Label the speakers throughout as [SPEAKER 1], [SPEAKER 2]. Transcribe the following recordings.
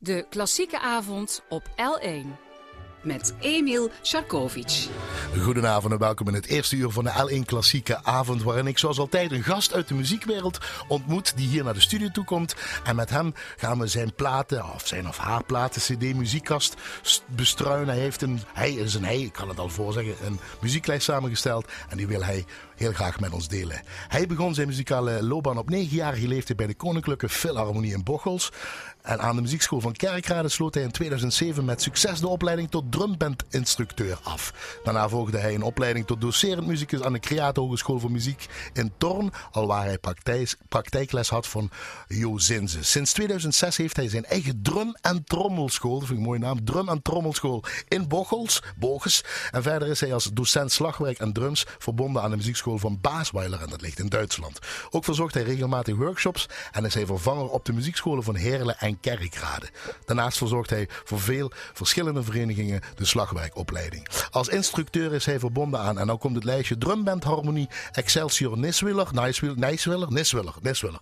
[SPEAKER 1] De klassieke avond op L1. Met Emil Sharkovic.
[SPEAKER 2] Goedenavond en welkom in het eerste uur van de L1 Klassieke Avond. Waarin ik zoals altijd een gast uit de muziekwereld ontmoet die hier naar de studio toe komt. En met hem gaan we zijn platen, of zijn of haar platen, CD-muziekkast bestruinen. Hij, heeft een, hij is een hij, ik kan het al voorzeggen, een muzieklijst samengesteld. En die wil hij heel graag met ons delen. Hij begon zijn muzikale loopbaan op negenjarige leeftijd bij de Koninklijke Philharmonie in Bochels. En aan de muziekschool van Kerkrade sloot hij in 2007 met succes de opleiding tot drumbandinstructeur af. Daarna volgde hij een opleiding tot docerend muzikus aan de Creato Hogeschool voor Muziek in Torn, alwaar hij praktijk, praktijkles had van Jo Zinze. Sinds 2006 heeft hij zijn eigen drum- en trommelschool, dat vind ik een mooie naam, drum- en trommelschool in Bochels, Boges. En verder is hij als docent slagwerk en drums verbonden aan de muziekschool van Baasweiler en dat ligt in Duitsland. Ook verzorgt hij regelmatig workshops en is hij vervanger op de muziekscholen van Heerlen en Kerkrade. Daarnaast verzorgt hij voor veel verschillende verenigingen de slagwerkopleiding. Als instructeur is hij verbonden aan, en dan komt het lijstje Drumband Harmonie Excelsior Niswiller, Niswiller, Niswiller, Niswiller, Niswiller.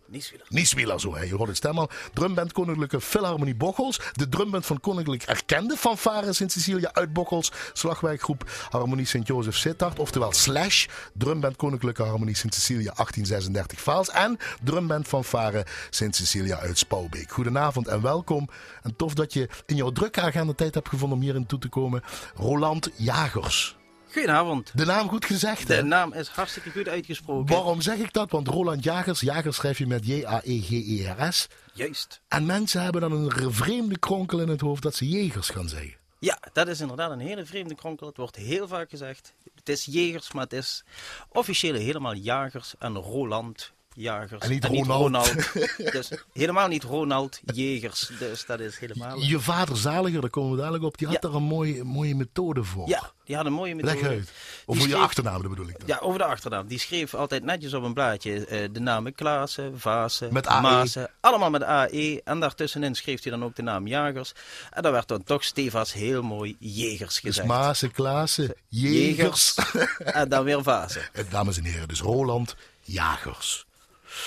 [SPEAKER 2] Niswiller, zo, hè. je hoort het stem al. Drumband Koninklijke Philharmonie Bochels, de drumband van Koninklijk Erkende fanfare Sint-Cecilia uit Bochels, slagwerkgroep Harmonie Sint-Jozef Sittard, oftewel Slash, drumband Koninklijke Harmonie Sint-Cecilia 1836 Vaals en drumband fanfare Sint-Cecilia uit Spouwbeek. Goedenavond en welkom. En tof dat je in jouw drukke agenda tijd hebt gevonden om hier in toe te komen. Roland Jagers.
[SPEAKER 3] Goedenavond.
[SPEAKER 2] De naam goed gezegd,
[SPEAKER 3] De
[SPEAKER 2] hè?
[SPEAKER 3] naam is hartstikke goed uitgesproken.
[SPEAKER 2] Waarom zeg ik dat? Want Roland Jagers, Jagers schrijf je met J-A-E-G-E-R-S.
[SPEAKER 3] Juist.
[SPEAKER 2] En mensen hebben dan een vreemde kronkel in het hoofd dat ze Jegers gaan zeggen.
[SPEAKER 3] Ja, dat is inderdaad een hele vreemde kronkel. Het wordt heel vaak gezegd. Het is Jegers, maar het is officieel helemaal Jagers en Roland Jagers.
[SPEAKER 2] En niet Ronald.
[SPEAKER 3] dus helemaal niet Ronald Jegers. Dus dat is helemaal...
[SPEAKER 2] Je vader Zaliger, daar komen we dadelijk op, die had
[SPEAKER 3] Ja.
[SPEAKER 2] daar een mooie, mooie methode voor.
[SPEAKER 3] Ja, die had een mooie methode.
[SPEAKER 2] Leg uit. Voor je achternaam, dat bedoel ik dan.
[SPEAKER 3] Ja, over de achternaam. Die schreef altijd netjes op een blaadje eh, de namen Klaassen, Vaassen,
[SPEAKER 2] Met AE.
[SPEAKER 3] Maassen. Allemaal met AE. En daartussenin schreef hij dan ook de naam Jagers. En daar werd dan toch stevast heel mooi Jegers
[SPEAKER 2] Dus
[SPEAKER 3] gezegd.
[SPEAKER 2] Maassen, Klaassen, Jegers.
[SPEAKER 3] en dan weer Vaassen.
[SPEAKER 2] Dames en heren, dus Roland Jagers.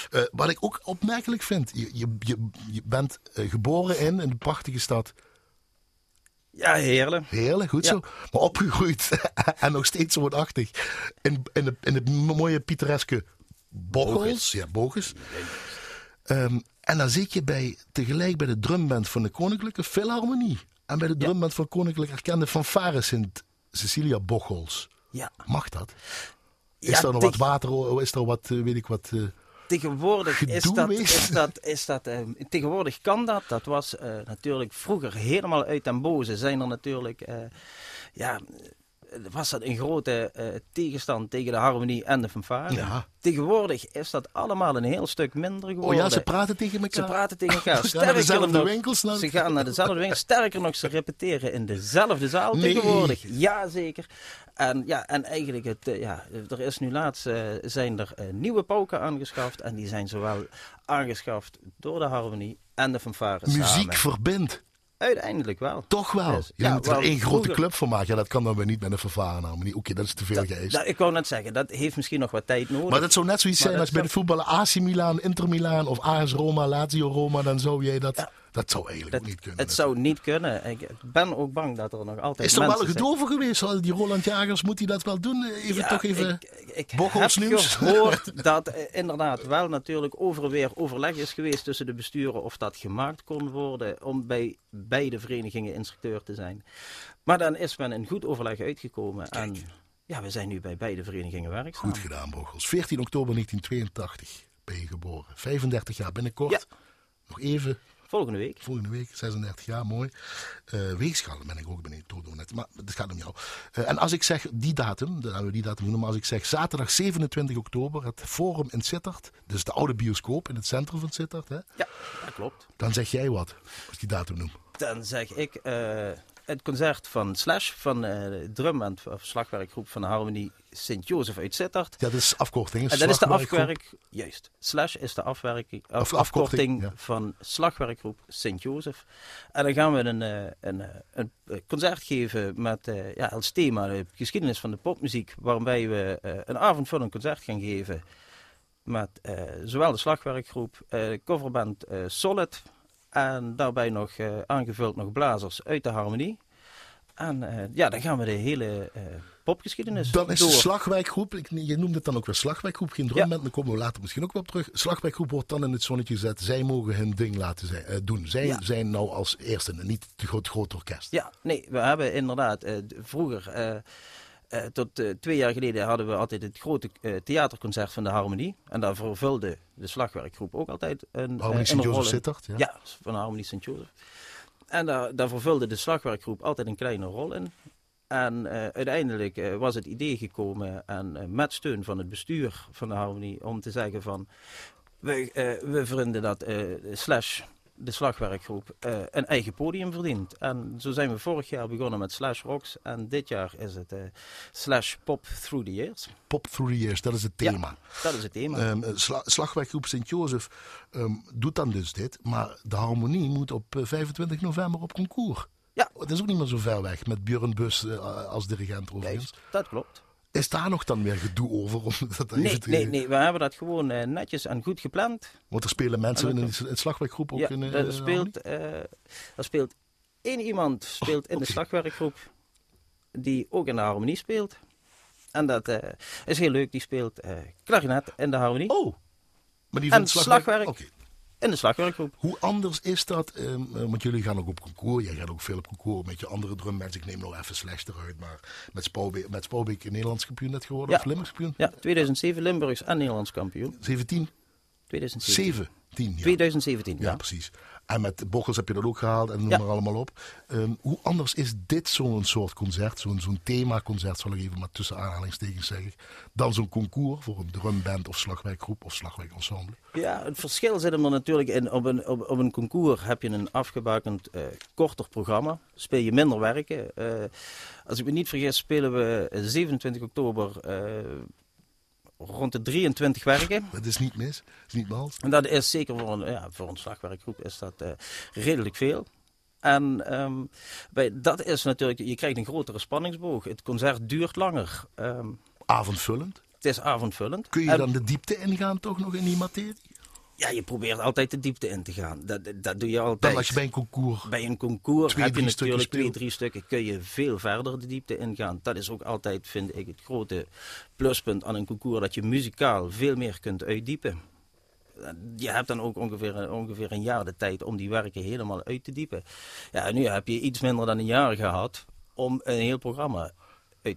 [SPEAKER 2] Eh, wat ik ook opmerkelijk vind, je, je, je, bent eh, geboren in, in de prachtige stad
[SPEAKER 3] Ja, heerlijk.
[SPEAKER 2] Heerlijk, goed
[SPEAKER 3] Ja.
[SPEAKER 2] zo. Maar opgegroeid en nog steeds woonachtig in, in, de, in het mooie pittoreske Bochels. Ja, Bogus. Ehm, en dan zit je bij, tegelijk bij de drumband van de Koninklijke Philharmonie. En bij de drumband van Koninklijk Erkende Fanfare Sint Cecilia Bochels.
[SPEAKER 3] Ja.
[SPEAKER 2] Mag dat? Is
[SPEAKER 3] Ja,
[SPEAKER 2] er nog wat water, is er wat, eh, weet ik wat...
[SPEAKER 3] Tegenwoordig is dat, is dat, is dat eh, tegenwoordig kan dat. Dat was eh, natuurlijk vroeger helemaal uit den boze. Zijn er natuurlijk, eh, ja, was dat een grote eh, tegenstand tegen de harmonie en de fanfare.
[SPEAKER 2] Ja.
[SPEAKER 3] Tegenwoordig is dat allemaal een heel stuk minder
[SPEAKER 2] oh
[SPEAKER 3] geworden.
[SPEAKER 2] ja, ze praten tegen elkaar.
[SPEAKER 3] Ze praten tegen elkaar.
[SPEAKER 2] Ze gaan naar dezelfde
[SPEAKER 3] nog,
[SPEAKER 2] winkels.
[SPEAKER 3] Ze gaan naar dezelfde winkels. Sterker nog, ze repeteren in dezelfde zaal
[SPEAKER 2] Nee.
[SPEAKER 3] tegenwoordig. Jazeker. En, ja, en eigenlijk, het, eh, ja, er is nu laatst eh, zijn er nieuwe pauken aangeschaft. En die zijn zowel aangeschaft door de harmonie en de fanfare
[SPEAKER 2] Muziek
[SPEAKER 3] samen.
[SPEAKER 2] verbindt.
[SPEAKER 3] Uiteindelijk wel.
[SPEAKER 2] Toch wel.
[SPEAKER 3] Dus,
[SPEAKER 2] je
[SPEAKER 3] ja,
[SPEAKER 2] moet er één grote club van maken. Ja, dat kan dan weer niet met een vervarenharmonie. Oké, dat is te veel.
[SPEAKER 3] Dat, ik wou net zeggen, dat heeft misschien nog wat tijd nodig.
[SPEAKER 2] Maar dat zou net zoiets
[SPEAKER 3] Maar
[SPEAKER 2] zijn als bij de voetballen AC Milan, Inter Milan of AS Roma, Lazio Roma. Dan zou jij dat...
[SPEAKER 3] Ja.
[SPEAKER 2] Dat zou eigenlijk
[SPEAKER 3] dat,
[SPEAKER 2] ook niet kunnen.
[SPEAKER 3] het zou niet kunnen. Ik ben ook bang dat er nog altijd
[SPEAKER 2] is er wel een gedoe over geweest? Die Roland Jagers, moet hij dat wel doen? Even
[SPEAKER 3] Ja,
[SPEAKER 2] toch even...
[SPEAKER 3] Ik, ik heb
[SPEAKER 2] nieuws.
[SPEAKER 3] gehoord dat eh, inderdaad wel natuurlijk over en weer overleg is geweest tussen de besturen of dat gemaakt kon worden om bij beide verenigingen instructeur te zijn. Maar dan is men in goed overleg uitgekomen en ja, we zijn nu bij beide verenigingen werkzaam.
[SPEAKER 2] Goed gedaan, Bochels. 14 oktober 1982 ben je geboren. 35 jaar binnenkort.
[SPEAKER 3] Ja.
[SPEAKER 2] Nog even,
[SPEAKER 3] Volgende week.
[SPEAKER 2] volgende week, 36 jaar, mooi. Weegschaal ben ik ook benieuwd, door net. Maar het gaat om jou. Eh, en als ik zeg die datum, dan gaan we die datum noemen. Maar als ik zeg zaterdag 27 oktober, het Forum in Sittard. Dus de oude bioscoop in het centrum van Sittard. Hè?
[SPEAKER 3] Ja, dat klopt.
[SPEAKER 2] Dan zeg jij wat, als ik die datum noem.
[SPEAKER 3] Dan zeg ik eh, het concert van Slash, van eh, de drum- en of slagwerkgroep van de Harmonie Sint-Jozef uit Sittard.
[SPEAKER 2] Ja, dat is afkorting.
[SPEAKER 3] En dat is de afwerk, juist. Slash is de afwerking, af-
[SPEAKER 2] Of afkorting,
[SPEAKER 3] afkorting
[SPEAKER 2] ja.
[SPEAKER 3] van slagwerkgroep Sint-Jozef. En dan gaan we een, eh, een, eh, een eh, concert geven met eh, ja, als thema de geschiedenis van de popmuziek. Waarbij we eh, een avondvullend concert gaan geven met eh, zowel de slagwerkgroep, eh, de coverband eh, Solid En daarbij nog uh, aangevuld nog blazers uit de harmonie. En uh, ja, dan gaan we de hele uh, popgeschiedenis
[SPEAKER 2] Dan is
[SPEAKER 3] door.
[SPEAKER 2] de slagwijkgroep, ik, je noemt het dan ook weer slagwijkgroep, geen drumband, ja. dan komen we later misschien ook wel op terug. Slagwijkgroep wordt dan in het zonnetje gezet, zij mogen hun ding laten zijn, uh, doen. Zij ja. zijn nou als eerste, niet het groot, groot orkest.
[SPEAKER 3] Ja, nee, we hebben inderdaad vroeger... Uh, tot uh, twee jaar geleden hadden we altijd het grote uh, theaterconcert van de Harmonie. En daar vervulde de slagwerkgroep ook altijd een,
[SPEAKER 2] Harmonie rol. Sittard,
[SPEAKER 3] ja. ja, van de Harmonie Sint-Jozef. En daar, daar, vervulde de slagwerkgroep altijd een kleine rol in. En uiteindelijk was het idee gekomen, en met steun van het bestuur van de Harmonie, om te zeggen van... We, we vinden dat Slash de slagwerkgroep uh, een eigen podium verdient. En zo zijn we vorig jaar begonnen met Slash Rocks. En dit jaar is het uh, Slash Pop Through the Years.
[SPEAKER 2] Pop Through the Years, dat is het thema.
[SPEAKER 3] Ja, dat is het thema.
[SPEAKER 2] Um, sla slagwerkgroep Sint-Jozef um, doet dan dus dit. Maar de harmonie moet op uh, 25 november op concours.
[SPEAKER 3] Ja.
[SPEAKER 2] Dat is ook niet meer zo ver weg met Björn Bus als dirigent overigens.
[SPEAKER 3] Nee, dat klopt.
[SPEAKER 2] Is daar nog dan weer gedoe over? Om dat
[SPEAKER 3] nee,
[SPEAKER 2] te...
[SPEAKER 3] nee, nee, we hebben dat gewoon uh, netjes en goed gepland.
[SPEAKER 2] Want er spelen mensen in een, een slagwerkgroep ook
[SPEAKER 3] ja,
[SPEAKER 2] in
[SPEAKER 3] er speelt, uh, er speelt één iemand speelt in
[SPEAKER 2] okay.
[SPEAKER 3] de slagwerkgroep die ook in de harmonie speelt. En dat uh, is heel leuk, die speelt klarinet in de harmonie.
[SPEAKER 2] Oh, maar die
[SPEAKER 3] en slagwerk,
[SPEAKER 2] okay.
[SPEAKER 3] In de slagwerkgroep.
[SPEAKER 2] Hoe anders is dat? Um, want jullie gaan ook op concours. Jij gaat ook veel op concours met je andere drumbands. Ik neem nou even Slash eruit. Maar met Spouwbeek, met Spouwbeek Nederlands kampioen net geworden?
[SPEAKER 3] Ja.
[SPEAKER 2] Of Limburgs kampioen?
[SPEAKER 3] Ja, 2007 Limburgs en Nederlands kampioen.
[SPEAKER 2] 17?
[SPEAKER 3] 2017.
[SPEAKER 2] 17, ja.
[SPEAKER 3] 2017,
[SPEAKER 2] ja.
[SPEAKER 3] ja.
[SPEAKER 2] precies. En met Bochels heb je dat ook gehaald en noem
[SPEAKER 3] Ja.
[SPEAKER 2] maar allemaal op. Um, hoe anders is dit zo'n soort concert, zo'n zo'n themaconcert, zal ik even maar tussen aanhalingstekens zeggen, dan zo'n concours voor een drumband of slagwerkgroep of slagwerkensemble?
[SPEAKER 3] Ja, het verschil zit hem er natuurlijk in. Op een, op, op een concours heb je een afgebakend uh, korter programma. Speel je minder werken. Uh, als ik me niet vergis, spelen we 27 oktober uh, rond de 23 werken.
[SPEAKER 2] Dat is niet mis, dat is niet.
[SPEAKER 3] En dat is zeker voor een, ja, voor een slagwerkgroep is dat redelijk veel. En um, bij, dat is natuurlijk, je krijgt een grotere spanningsboog. Het concert duurt langer. Um,
[SPEAKER 2] Avondvullend?
[SPEAKER 3] Het is avondvullend.
[SPEAKER 2] Kun je
[SPEAKER 3] en,
[SPEAKER 2] dan de diepte ingaan toch nog in die materie?
[SPEAKER 3] Ja, je probeert altijd de diepte in te gaan. Dat, dat doe je altijd.
[SPEAKER 2] Dan als je bij een concours...
[SPEAKER 3] Bij een concours
[SPEAKER 2] twee,
[SPEAKER 3] heb je natuurlijk twee, drie stukken. Kun je veel verder de diepte ingaan. Dat is ook altijd, vind ik, het grote pluspunt aan een concours. Dat je muzikaal veel meer kunt uitdiepen. Je hebt dan ook ongeveer, ongeveer een jaar de tijd om die werken helemaal uit te diepen. Ja, nu heb je iets minder dan een jaar gehad om een heel programma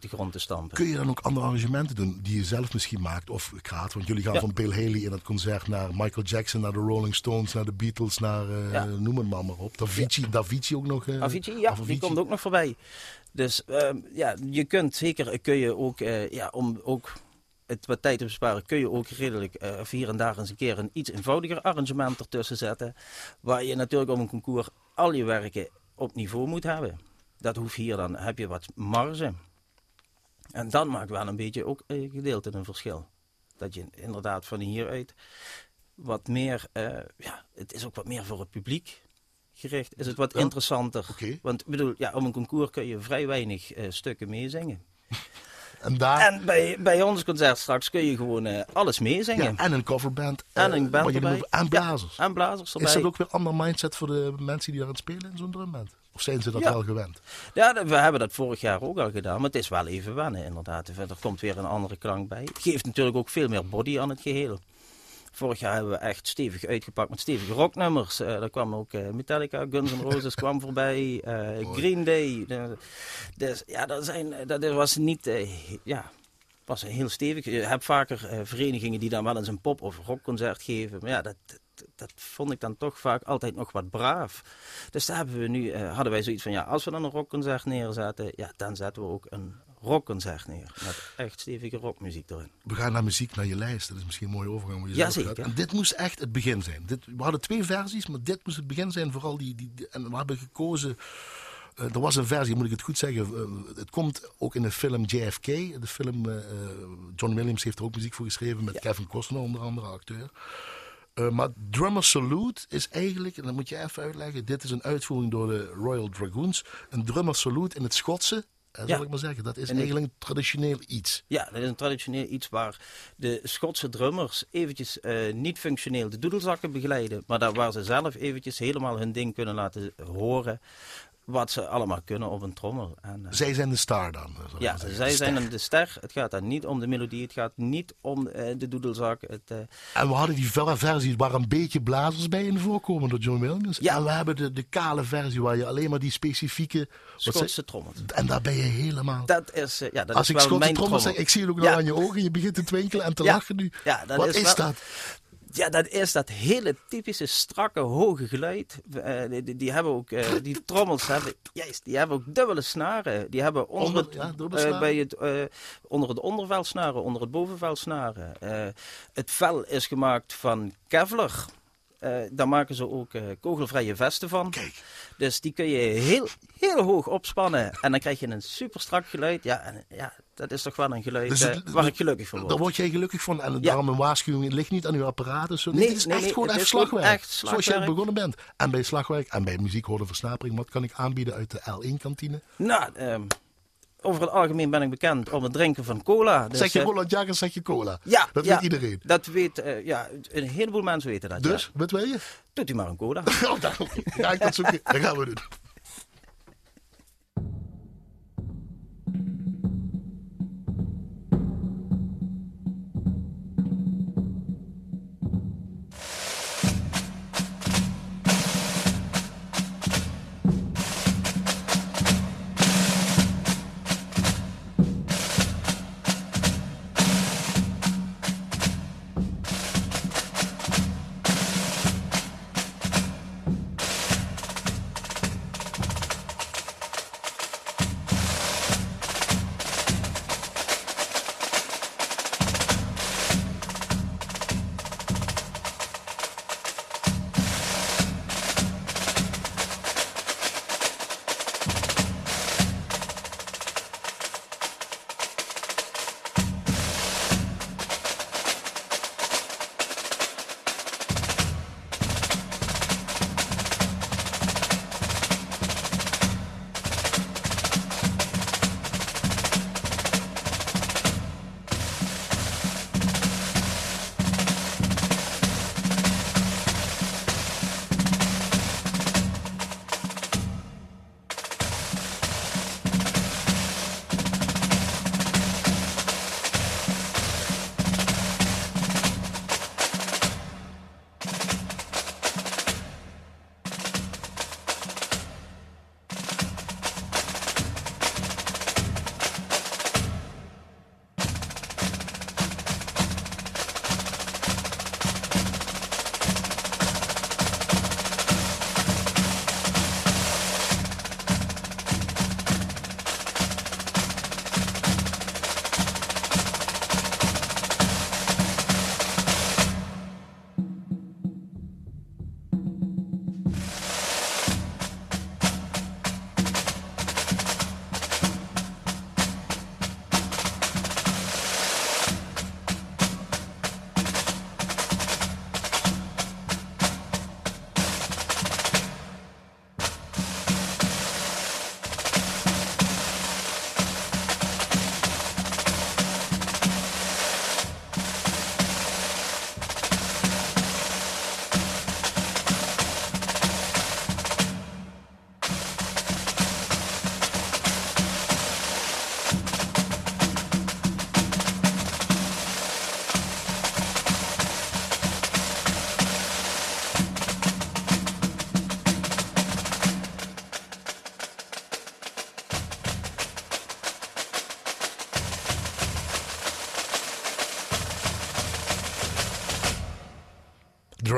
[SPEAKER 3] de grond te stampen.
[SPEAKER 2] Kun je dan ook andere arrangementen doen die je zelf misschien maakt of kraat? Want jullie gaan
[SPEAKER 3] Ja.
[SPEAKER 2] van Bill Haley in het concert naar Michael Jackson, naar de Rolling Stones, naar de Beatles, naar uh,
[SPEAKER 3] Ja.
[SPEAKER 2] noem het maar, maar op. Davici, Davici ook nog. Uh,
[SPEAKER 3] Avicii, ja, die komt ook nog voorbij. Dus ehm, ja, je kunt zeker, kun je ook, eh, ja, om ook het wat tijd te besparen, kun je ook redelijk eh, of hier en daar eens een keer een iets eenvoudiger arrangement ertussen zetten. Waar je natuurlijk op een concours al je werken op niveau moet hebben. Dat hoeft hier dan, heb je wat marge. En dat maakt wel een beetje ook een gedeelte een verschil. Dat je inderdaad van hieruit wat meer, eh, ja, het is ook wat meer voor het publiek gericht. Is het wat
[SPEAKER 2] Ja.
[SPEAKER 3] interessanter.
[SPEAKER 2] Oké.
[SPEAKER 3] Want ik bedoel, ja, op een concours kun je vrij weinig eh, stukken meezingen.
[SPEAKER 2] En daar...
[SPEAKER 3] En bij, bij ons concert straks kun je gewoon eh, alles meezingen.
[SPEAKER 2] ja, en een coverband.
[SPEAKER 3] En een band erbij.
[SPEAKER 2] En blazers.
[SPEAKER 3] En blazers erbij.
[SPEAKER 2] Is dat ook weer een ander mindset voor de mensen die daar aan het spelen in zo'n drumband? Of zijn ze dat
[SPEAKER 3] Ja.
[SPEAKER 2] wel gewend?
[SPEAKER 3] Ja, we hebben dat vorig jaar ook al gedaan, maar het is wel even wennen inderdaad. Er komt weer een andere klank bij. Het geeft natuurlijk ook veel meer body aan het geheel. Vorig jaar hebben we echt stevig uitgepakt met stevige rocknummers. Eh daar kwam ook eh, Metallica, Guns N' Roses kwam voorbij, eh, Green Day. Dus ja, dat, zijn, dat was niet, ja, was heel stevig. Je hebt vaker verenigingen die dan wel eens een pop- of rockconcert geven. Maar ja, dat, dat, vond ik dan toch vaak altijd nog wat braaf. Dus daar hebben we nu, eh, hadden wij zoiets van, ja, als we dan een rockconcert neerzetten, ja, dan zetten we ook een rockconcert neer. Met echt stevige rockmuziek erin.
[SPEAKER 2] We gaan naar muziek, naar je lijst. Dat is misschien een mooie overgang. je
[SPEAKER 3] Ja, zeker.
[SPEAKER 2] En dit moest echt het begin zijn. Dit, we hadden twee versies, maar dit moest het begin zijn. Vooral die, die, die- en we hebben gekozen... eh, er was een versie, moet ik het goed zeggen. eh, het komt ook in de film JFK. De film, John Williams heeft er ook muziek voor geschreven. Met
[SPEAKER 3] Ja.
[SPEAKER 2] Kevin Costner onder andere, acteur. Eh, maar Drummer Salute is eigenlijk, en dat moet je even uitleggen. Dit is een uitvoering door de Royal Dragoons. Een Drummer Salute in het Schotse zal
[SPEAKER 3] Ja.
[SPEAKER 2] ik maar zeggen. Dat is
[SPEAKER 3] En
[SPEAKER 2] eigenlijk een traditioneel iets.
[SPEAKER 3] Ja, dat is een traditioneel iets waar de Schotse drummers eventjes eh, niet functioneel de doedelzakken begeleiden, maar daar waar ze zelf eventjes helemaal hun ding kunnen laten horen, wat ze allemaal kunnen op een trommel. En, eh,
[SPEAKER 2] Zij zijn de star dan. ik
[SPEAKER 3] ja, zij
[SPEAKER 2] De
[SPEAKER 3] zijn de ster. Het gaat dan niet om de melodie, het gaat niet om eh, de doedelzak. Het, eh,
[SPEAKER 2] En we hadden die verre versie waar een beetje blazers bij in voorkomen door John Williams.
[SPEAKER 3] Ja.
[SPEAKER 2] En we hebben de, de kale versie waar je alleen maar die specifieke...
[SPEAKER 3] Schotse trommels.
[SPEAKER 2] en daar ben je helemaal...
[SPEAKER 3] Dat is, eh, ja, dat
[SPEAKER 2] Als
[SPEAKER 3] is
[SPEAKER 2] ik Schotse
[SPEAKER 3] trommel.
[SPEAKER 2] zeg, ik zie het ook nog
[SPEAKER 3] Ja.
[SPEAKER 2] aan je ogen. Je begint te twinkelen en te
[SPEAKER 3] Ja.
[SPEAKER 2] lachen nu.
[SPEAKER 3] Ja, dat
[SPEAKER 2] Wat
[SPEAKER 3] is
[SPEAKER 2] is,
[SPEAKER 3] wel-
[SPEAKER 2] dat?
[SPEAKER 3] Ja, dat is dat hele typische strakke hoge geluid. Eh, die, die, hebben ook, eh, die trommels hebben, juist, die hebben ook dubbele snaren. Die hebben onder,
[SPEAKER 2] Onder-
[SPEAKER 3] het,
[SPEAKER 2] ja,
[SPEAKER 3] eh, bij het, onder het ondervel snaren, onder het bovenvel snaren. Het vel is gemaakt van Kevlar. Eh, daar maken ze ook kogelvrije vesten van.
[SPEAKER 2] Kijk,
[SPEAKER 3] Dus die kun je heel, heel hoog opspannen. En dan krijg je een super strak geluid. Ja, en, ja dat is toch wel een geluid
[SPEAKER 2] Dus het-
[SPEAKER 3] waar ik gelukkig van
[SPEAKER 2] daar
[SPEAKER 3] word.
[SPEAKER 2] word jij gelukkig van. En
[SPEAKER 3] Ja.
[SPEAKER 2] daarom een waarschuwing, het ligt niet aan uw apparaat. Zo.
[SPEAKER 3] Nee,
[SPEAKER 2] dit is
[SPEAKER 3] nee,
[SPEAKER 2] echt
[SPEAKER 3] nee,
[SPEAKER 2] gewoon
[SPEAKER 3] het
[SPEAKER 2] even slagwerk.
[SPEAKER 3] echt
[SPEAKER 2] Zoals jij
[SPEAKER 3] slagwerk.
[SPEAKER 2] begonnen bent. En bij slagwerk en bij muziek horen versnapering. Wat kan ik aanbieden uit de L1-kantine?
[SPEAKER 3] Nou, ehm, over het algemeen ben ik bekend om het drinken van cola. Dus,
[SPEAKER 2] zeg je
[SPEAKER 3] eh,
[SPEAKER 2] Roland Jagers, zeg je cola.
[SPEAKER 3] Ja,
[SPEAKER 2] Dat
[SPEAKER 3] ja,
[SPEAKER 2] weet iedereen.
[SPEAKER 3] Dat weet, eh, ja, een heleboel mensen weten dat.
[SPEAKER 2] Dus,
[SPEAKER 3] ja.
[SPEAKER 2] wat wil je?
[SPEAKER 3] Doet u maar een cola.
[SPEAKER 2] Oh, ga ik dat zoeken. Dat gaan we doen.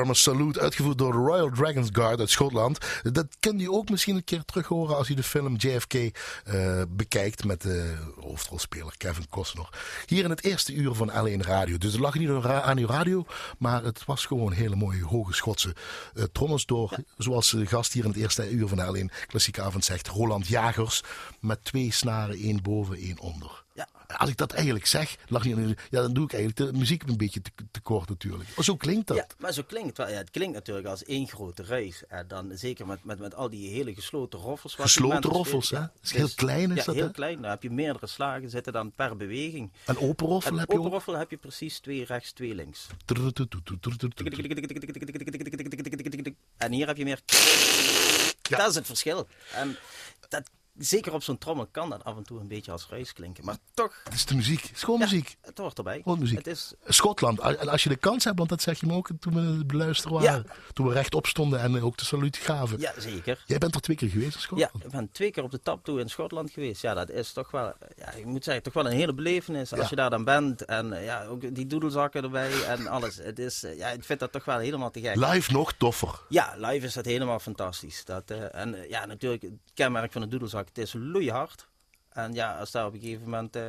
[SPEAKER 2] Drummer Salute, uitgevoerd door de Royal Dragons Guard uit Schotland. Dat kun je ook misschien een keer terug horen als je de film JFK eh, bekijkt met de hoofdrolspeler Kevin Costner. Hier in het eerste uur van L1 Radio. Dus het lag niet aan uw radio, maar het was gewoon hele mooie hoge Schotse uh, trommels door, zoals de gast hier in het eerste uur van L1 Klassieke Avond zegt, Roland Jagers met twee snaren, één boven, één onder. Als ik dat eigenlijk zeg, lag je, ja, dan doe ik eigenlijk de muziek een beetje te, te kort natuurlijk. Maar zo klinkt dat.
[SPEAKER 3] Ja, maar zo klinkt het wel. Ja, het klinkt natuurlijk als één grote reis. En dan zeker met, met, met al die hele gesloten roffels. wat
[SPEAKER 2] Gesloten roffels, hè?
[SPEAKER 3] Ja,
[SPEAKER 2] is heel
[SPEAKER 3] dus-
[SPEAKER 2] klein, is
[SPEAKER 3] ja,
[SPEAKER 2] dat,
[SPEAKER 3] heel
[SPEAKER 2] hè?
[SPEAKER 3] klein. Dan heb je meerdere slagen zitten dan per beweging.
[SPEAKER 2] Een open roffel
[SPEAKER 3] En
[SPEAKER 2] heb
[SPEAKER 3] op
[SPEAKER 2] je ook.
[SPEAKER 3] roffel heb je precies twee rechts, twee links. En hier heb je meer.
[SPEAKER 2] Ja.
[SPEAKER 3] Dat is het verschil. En dat, zeker op zo'n trommel kan dat af en toe een beetje als reis klinken. Maar toch,
[SPEAKER 2] Het is de muziek. Het is gewoon
[SPEAKER 3] ja,
[SPEAKER 2] muziek.
[SPEAKER 3] het hoort erbij.
[SPEAKER 2] Gewoon muziek.
[SPEAKER 3] Het is,
[SPEAKER 2] Schotland, als je de kans hebt, want dat zeg je me ook toen we het beluisteren waren. Toen we rechtop stonden en ook de saluut gaven.
[SPEAKER 3] ja, zeker.
[SPEAKER 2] Jij bent er twee keer geweest in
[SPEAKER 3] Ja,
[SPEAKER 2] Schotland?
[SPEAKER 3] ik ben twee keer op de tap toe in Schotland geweest. Ja, dat is toch wel, ja, ik moet zeggen, toch wel een hele belevenis als
[SPEAKER 2] Ja.
[SPEAKER 3] je daar dan bent. En eh, ja, ook die doedelzakken erbij en alles. Het is, eh, ja, ik vind dat toch wel helemaal te gek.
[SPEAKER 2] Live nog toffer.
[SPEAKER 3] Ja, live is dat helemaal fantastisch. Dat, eh, en ja, natuurlijk, het kenmerk van een doedelzak, het is loeihard. En ja, als daar op een gegeven moment eh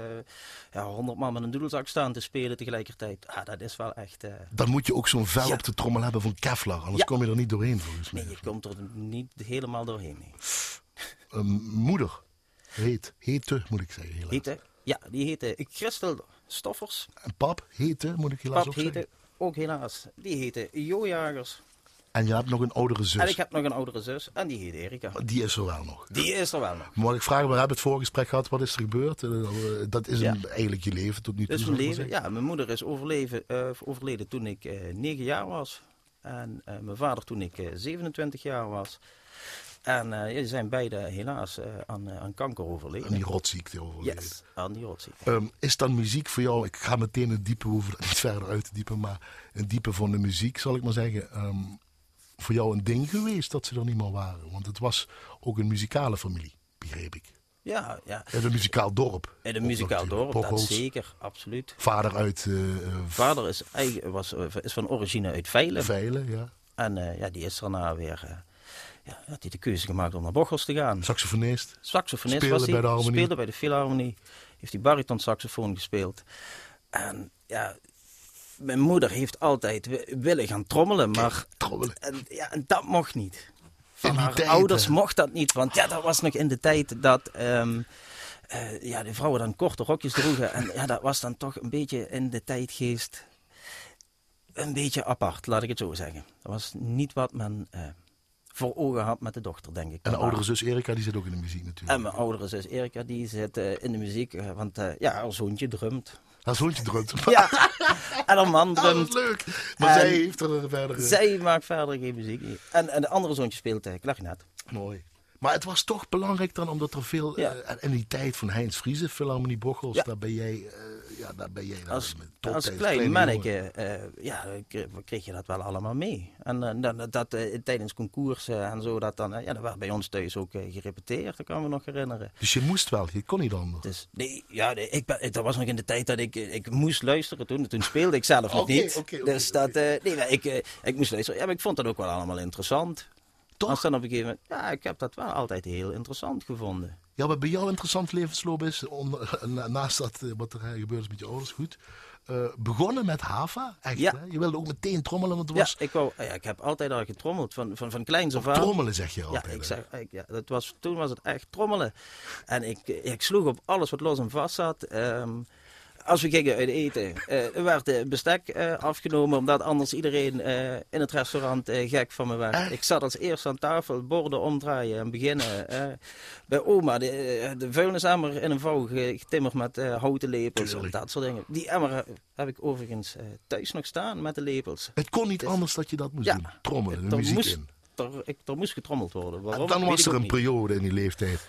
[SPEAKER 3] ja, 100 man met een doedelzak staan te spelen tegelijkertijd, ah, dat is wel echt... eh,
[SPEAKER 2] Dan moet je ook zo'n vel
[SPEAKER 3] Ja.
[SPEAKER 2] op de trommel hebben van Kevlar. Anders
[SPEAKER 3] Ja.
[SPEAKER 2] kom je er niet doorheen volgens mij.
[SPEAKER 3] nee, je komt er niet helemaal doorheen. Nee.
[SPEAKER 2] Een moeder. Heet. Hete moet ik zeggen. Helaas.
[SPEAKER 3] Heette, ja, die heette Christel Stoffers.
[SPEAKER 2] En pap. Hete moet ik helaas
[SPEAKER 3] Pap
[SPEAKER 2] ook zeggen.
[SPEAKER 3] heette, ook helaas, die heette Jo Jagers.
[SPEAKER 2] En je hebt nog een oudere zus.
[SPEAKER 3] En ik heb nog een oudere zus en die heet Erika.
[SPEAKER 2] Die is er wel nog.
[SPEAKER 3] Die is er wel nog.
[SPEAKER 2] Mag ik vragen, we hebben het voorgesprek gehad, wat is er gebeurd? Eh, Dat is
[SPEAKER 3] Ja.
[SPEAKER 2] een, eigenlijk je leven tot nu toe.
[SPEAKER 3] Dus mijn
[SPEAKER 2] maar
[SPEAKER 3] leven, ja, mijn moeder is overleven, eh, overleden toen ik eh 9 jaar was. En eh, mijn vader toen ik eh 27 jaar was. En eh, die zijn beide helaas eh, aan, eh, aan kanker overleden.
[SPEAKER 2] En die rotziekte overleden.
[SPEAKER 3] Yes, aan die rotziekte.
[SPEAKER 2] Ehm, is dan muziek voor jou, ik ga meteen het diepe, hoeven niet verder uit te diepen, maar het diepe van de muziek, zal ik maar zeggen, ehm, voor jou een ding geweest dat ze er niet meer waren? Want het was ook een muzikale familie, begreep ik.
[SPEAKER 3] Ja, ja.
[SPEAKER 2] Een muzikaal dorp.
[SPEAKER 3] En een muzikaal dorp, dat zeker, absoluut.
[SPEAKER 2] Vader uit eh eh,
[SPEAKER 3] Vader is, eigen- was, is van origine uit Veilen.
[SPEAKER 2] Veilen, ja.
[SPEAKER 3] En eh, ja, die is daarna weer, ja, had hij de keuze gemaakt om naar Bocholt te gaan.
[SPEAKER 2] Saxofonist.
[SPEAKER 3] Saxofonist
[SPEAKER 2] Speelde
[SPEAKER 3] was hij.
[SPEAKER 2] bij de Harmonie.
[SPEAKER 3] Speelde bij de Philharmonie. Heeft hij bariton saxofoon gespeeld. En ja, mijn moeder heeft altijd wi- willen gaan trommelen, maar
[SPEAKER 2] trommelen.
[SPEAKER 3] En, ja, en dat mocht niet. Van haar
[SPEAKER 2] tijd,
[SPEAKER 3] ouders
[SPEAKER 2] hè?
[SPEAKER 3] mocht dat niet, want ja, dat was nog in de tijd dat ehm, eh, ja, de vrouwen dan korte rokjes droegen. En ja, dat was dan toch een beetje in de tijdgeest een beetje apart, laat ik het zo zeggen. Dat was niet wat men eh, voor ogen had met de dochter, denk ik.
[SPEAKER 2] En de oudere zus Erika, die zit ook in de muziek natuurlijk.
[SPEAKER 3] En mijn oudere zus Erika, die zit eh, in de muziek, want ja, haar zoontje drumt.
[SPEAKER 2] Haar zoontje drumt.
[SPEAKER 3] Ja, en haar man
[SPEAKER 2] Ah,
[SPEAKER 3] drumt.
[SPEAKER 2] leuk. Maar
[SPEAKER 3] En
[SPEAKER 2] zij heeft er verder... eh,
[SPEAKER 3] Zij maakt verder geen muziek. En, en de andere zoontje speelt uh, klarinet.
[SPEAKER 2] Mooi. Maar het was toch belangrijk dan, omdat er veel...
[SPEAKER 3] Ja.
[SPEAKER 2] eh, in die tijd van Heinz Friese, Philharmonie Bochels,
[SPEAKER 3] Ja.
[SPEAKER 2] daar ben jij... eh, ja, daar ben jij dan
[SPEAKER 3] Als, klein manneke, eh, ja, kreeg, kreeg je dat wel allemaal mee. En eh, dat, dat eh, tijdens concoursen en zo, dat dan, eh, ja, dat werd bij ons thuis ook eh, gerepeteerd, dat kan me nog herinneren.
[SPEAKER 2] Dus je moest wel, je kon niet anders.
[SPEAKER 3] Dus nee, ja, nee, ik ben, dat was nog in de tijd dat ik, eh, ik moest luisteren toen. Toen speelde ik zelf nog niet. dus dat, eh, nee, maar ik, eh, ik moest luisteren. Ja, maar ik vond dat ook wel allemaal interessant.
[SPEAKER 2] Toch?
[SPEAKER 3] Als dan op een gegeven moment, ja, ik heb dat wel altijd heel interessant gevonden.
[SPEAKER 2] Ja, wat bij jou interessant levensloop is, na- naast dat eh, wat er eh, gebeurd is met je ouders, goed. eh, begonnen met Hava, echt.
[SPEAKER 3] Ja.
[SPEAKER 2] Hè? Je wilde ook meteen trommelen, want het
[SPEAKER 3] Ja,
[SPEAKER 2] was
[SPEAKER 3] ik, wou, ja, ik heb altijd al getrommeld, van, van, van kleins af aan.
[SPEAKER 2] trommelen, zeg je
[SPEAKER 3] Ja,
[SPEAKER 2] altijd.
[SPEAKER 3] ik
[SPEAKER 2] hè?
[SPEAKER 3] zeg, ik, ja, dat was, toen was het echt trommelen. En ik, ik sloeg op alles wat los en vast zat. Ehm, als we gingen uit eten, eh, er werd eh, bestek eh, afgenomen, omdat anders iedereen in het restaurant gek van me werd.
[SPEAKER 2] Echt?
[SPEAKER 3] Ik zat als eerste aan tafel, borden omdraaien en beginnen. bij oma, de, de vuilnisemmer in een vouw ge- getimmerd met houten lepels en dat soort dingen. Die emmer heb ik overigens thuis nog staan met de lepels.
[SPEAKER 2] Het kon niet anders dat je dat moest
[SPEAKER 3] Ja,
[SPEAKER 2] doen. Trommelen, de
[SPEAKER 3] er
[SPEAKER 2] muziek
[SPEAKER 3] moest,
[SPEAKER 2] in.
[SPEAKER 3] Er, ik, er moest getrommeld worden.
[SPEAKER 2] En
[SPEAKER 3] Waarom?
[SPEAKER 2] dan was er een
[SPEAKER 3] niet.
[SPEAKER 2] periode in die leeftijd,